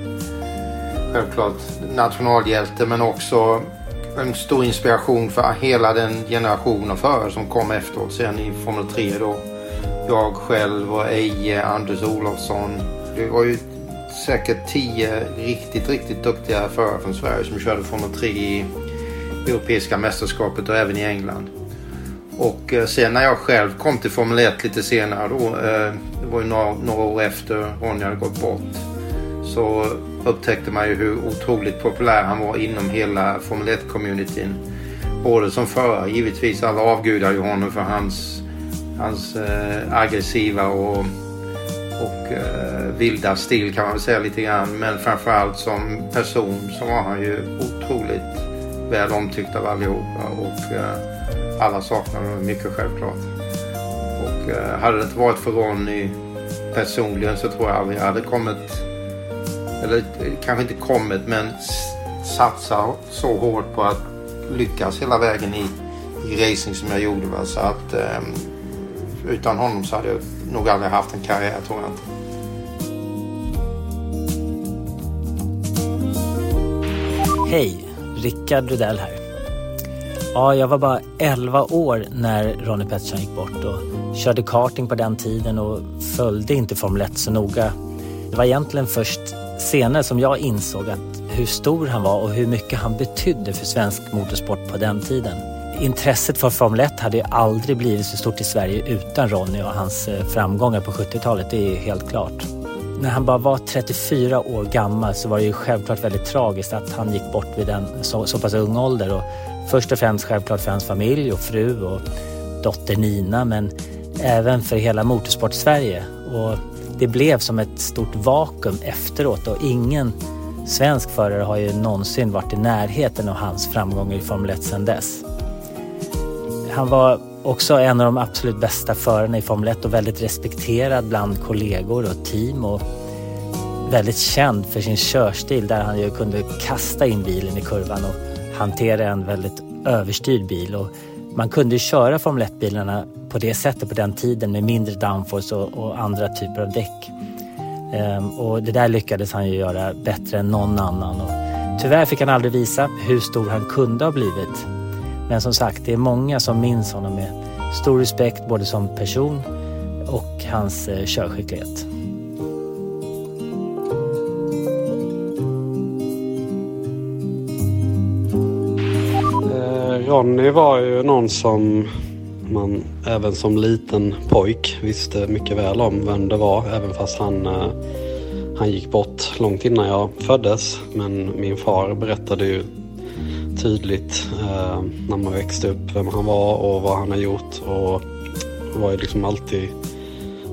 självklart nationalhjälte men också en stor inspiration för hela den generation av förare som kom efteråt sen i Formel 3 då. Jag själv och Eje, Anders Olofsson. Det var ju säkert tio riktigt, riktigt duktiga förare från Sverige som körde Formel 3 i Europeiska mästerskapet och även i England. Och eh, sen när jag själv kom till Formel 1 lite senare då, eh, det var ju några, några år efter Ronja hade gått bort, så upptäckte man ju hur otroligt populär han var inom hela Formel 1-communityn. Både som förare, givetvis alla avgudar ju honom för hans, hans eh, aggressiva och, och eh, vilda stil kan man väl säga lite grann. Men framförallt som person så var han ju otroligt väl omtyckt av allihopa och eh, alla saknade honom mycket självklart. Och eh, hade det inte varit för Ronny personligen så tror jag aldrig jag hade kommit eller eh, kanske inte kommit men s- satsa så hårt på att lyckas hela vägen i, i racing som jag gjorde. Va? Så att eh, utan honom så hade jag nog aldrig haft en karriär tror jag inte. Hej, Rickard Rudell här. Ja, jag var bara 11 år när Ronnie Pettersson gick bort och körde karting på den tiden och följde inte Formel 1 så noga. Det var egentligen först senare som jag insåg att hur stor han var och hur mycket han betydde för svensk motorsport på den tiden. Intresset för Formel 1 hade ju aldrig blivit så stort i Sverige utan Ronny och hans eh, framgångar på 70-talet, det är helt klart. När han bara var 34 år gammal så var det ju självklart väldigt tragiskt att han gick bort vid en så, så pass ung ålder. Och först och främst självklart för hans familj och fru och dotter Nina men även för hela motorsport-Sverige. Och det blev som ett stort vakuum efteråt och ingen svensk förare har ju någonsin varit i närheten av hans framgångar i Formel 1 sedan dess. Han var också en av de absolut bästa förarna i Formel 1 och väldigt respekterad bland kollegor och team och väldigt känd för sin körstil där han ju kunde kasta in bilen i kurvan och hantera en väldigt överstyrd bil. Och man kunde köra Formel 1-bilarna på det sättet på den tiden med mindre downforce och, och andra typer av däck. Ehm, och det där lyckades han ju göra bättre än någon annan. Och tyvärr fick han aldrig visa hur stor han kunde ha blivit. Men som sagt, det är många som minns honom med stor respekt både som person och hans eh, körskicklighet. Eh, Ronny var ju någon som man även som liten pojk visste mycket väl om vem det var. Även fast han, eh, han gick bort långt innan jag föddes. Men min far berättade ju tydligt eh, när man växte upp vem han var och vad han har gjort. Och var ju liksom alltid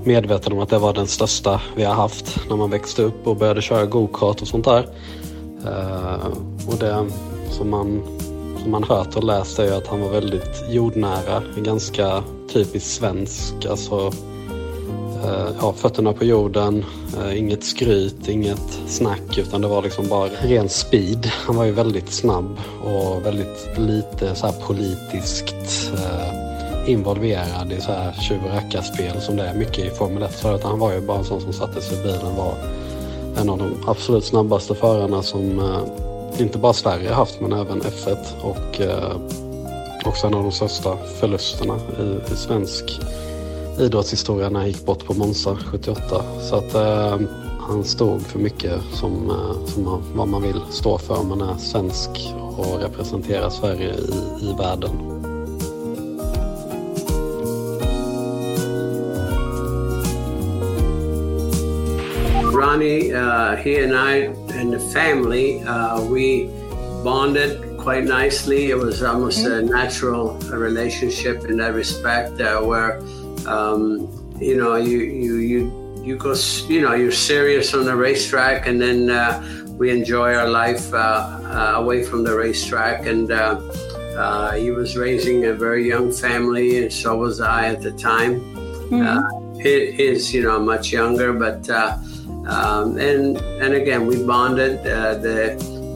medveten om att det var den största vi har haft när man växte upp och började köra gokart och sånt där. Eh, och det som man, man hört och läst är ju att han var väldigt jordnära, ganska typiskt svensk. Alltså, eh, ja, fötterna på jorden, eh, inget skryt, inget snack utan det var liksom bara ren speed. Han var ju väldigt snabb och väldigt lite så här politiskt eh, involverad i så här tjuv och rackarspel som det är mycket i Formel 1. För att han var ju bara en sån som satte sig i bilen var en av de absolut snabbaste förarna som eh, inte bara Sverige har haft men även F1 och eh, också en av de största förlusterna i, i svensk idrottshistoria när han gick bort på Monza 78. Så att eh, han stod för mycket som, eh, som man, vad man vill stå för om man är svensk och representerar Sverige i, i världen. Ronnie, uh, he and I and the family, uh, we bonded quite nicely. It was almost a natural relationship in that respect, uh, where um, you know you you you you go you know you're serious on the racetrack, and then uh, we enjoy our life uh, uh, away from the racetrack, and uh, Uh, he was raising a very young family, and so was I at the time. Uh, hi- his, you know, much younger, but uh, um, and and again, we bonded. Uh, the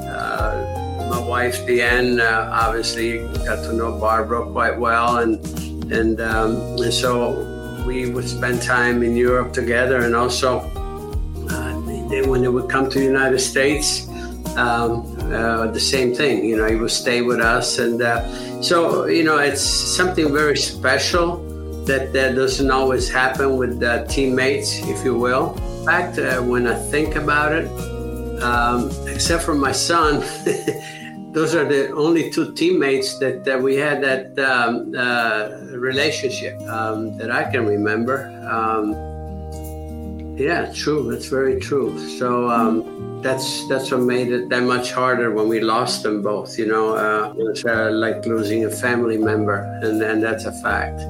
uh, my wife Deanne uh, obviously got to know Barbara quite well, and and um, and so we would spend time in Europe together, and also uh, they, when they would come to the United States, um, uh, the same thing. You know, he would stay with us, and uh, so you know, it's something very special that that doesn't always happen with uh, teammates, if you will. Fact, when I think about it, um, except for my son. Those are the only two teammates that, that we had that um, uh, relationship um, that I can remember. Um, yeah, true. That's very true. So um, that's that's what made it that much harder when we lost them both. You know, uh, uh, like losing a family member, and and that's a fact.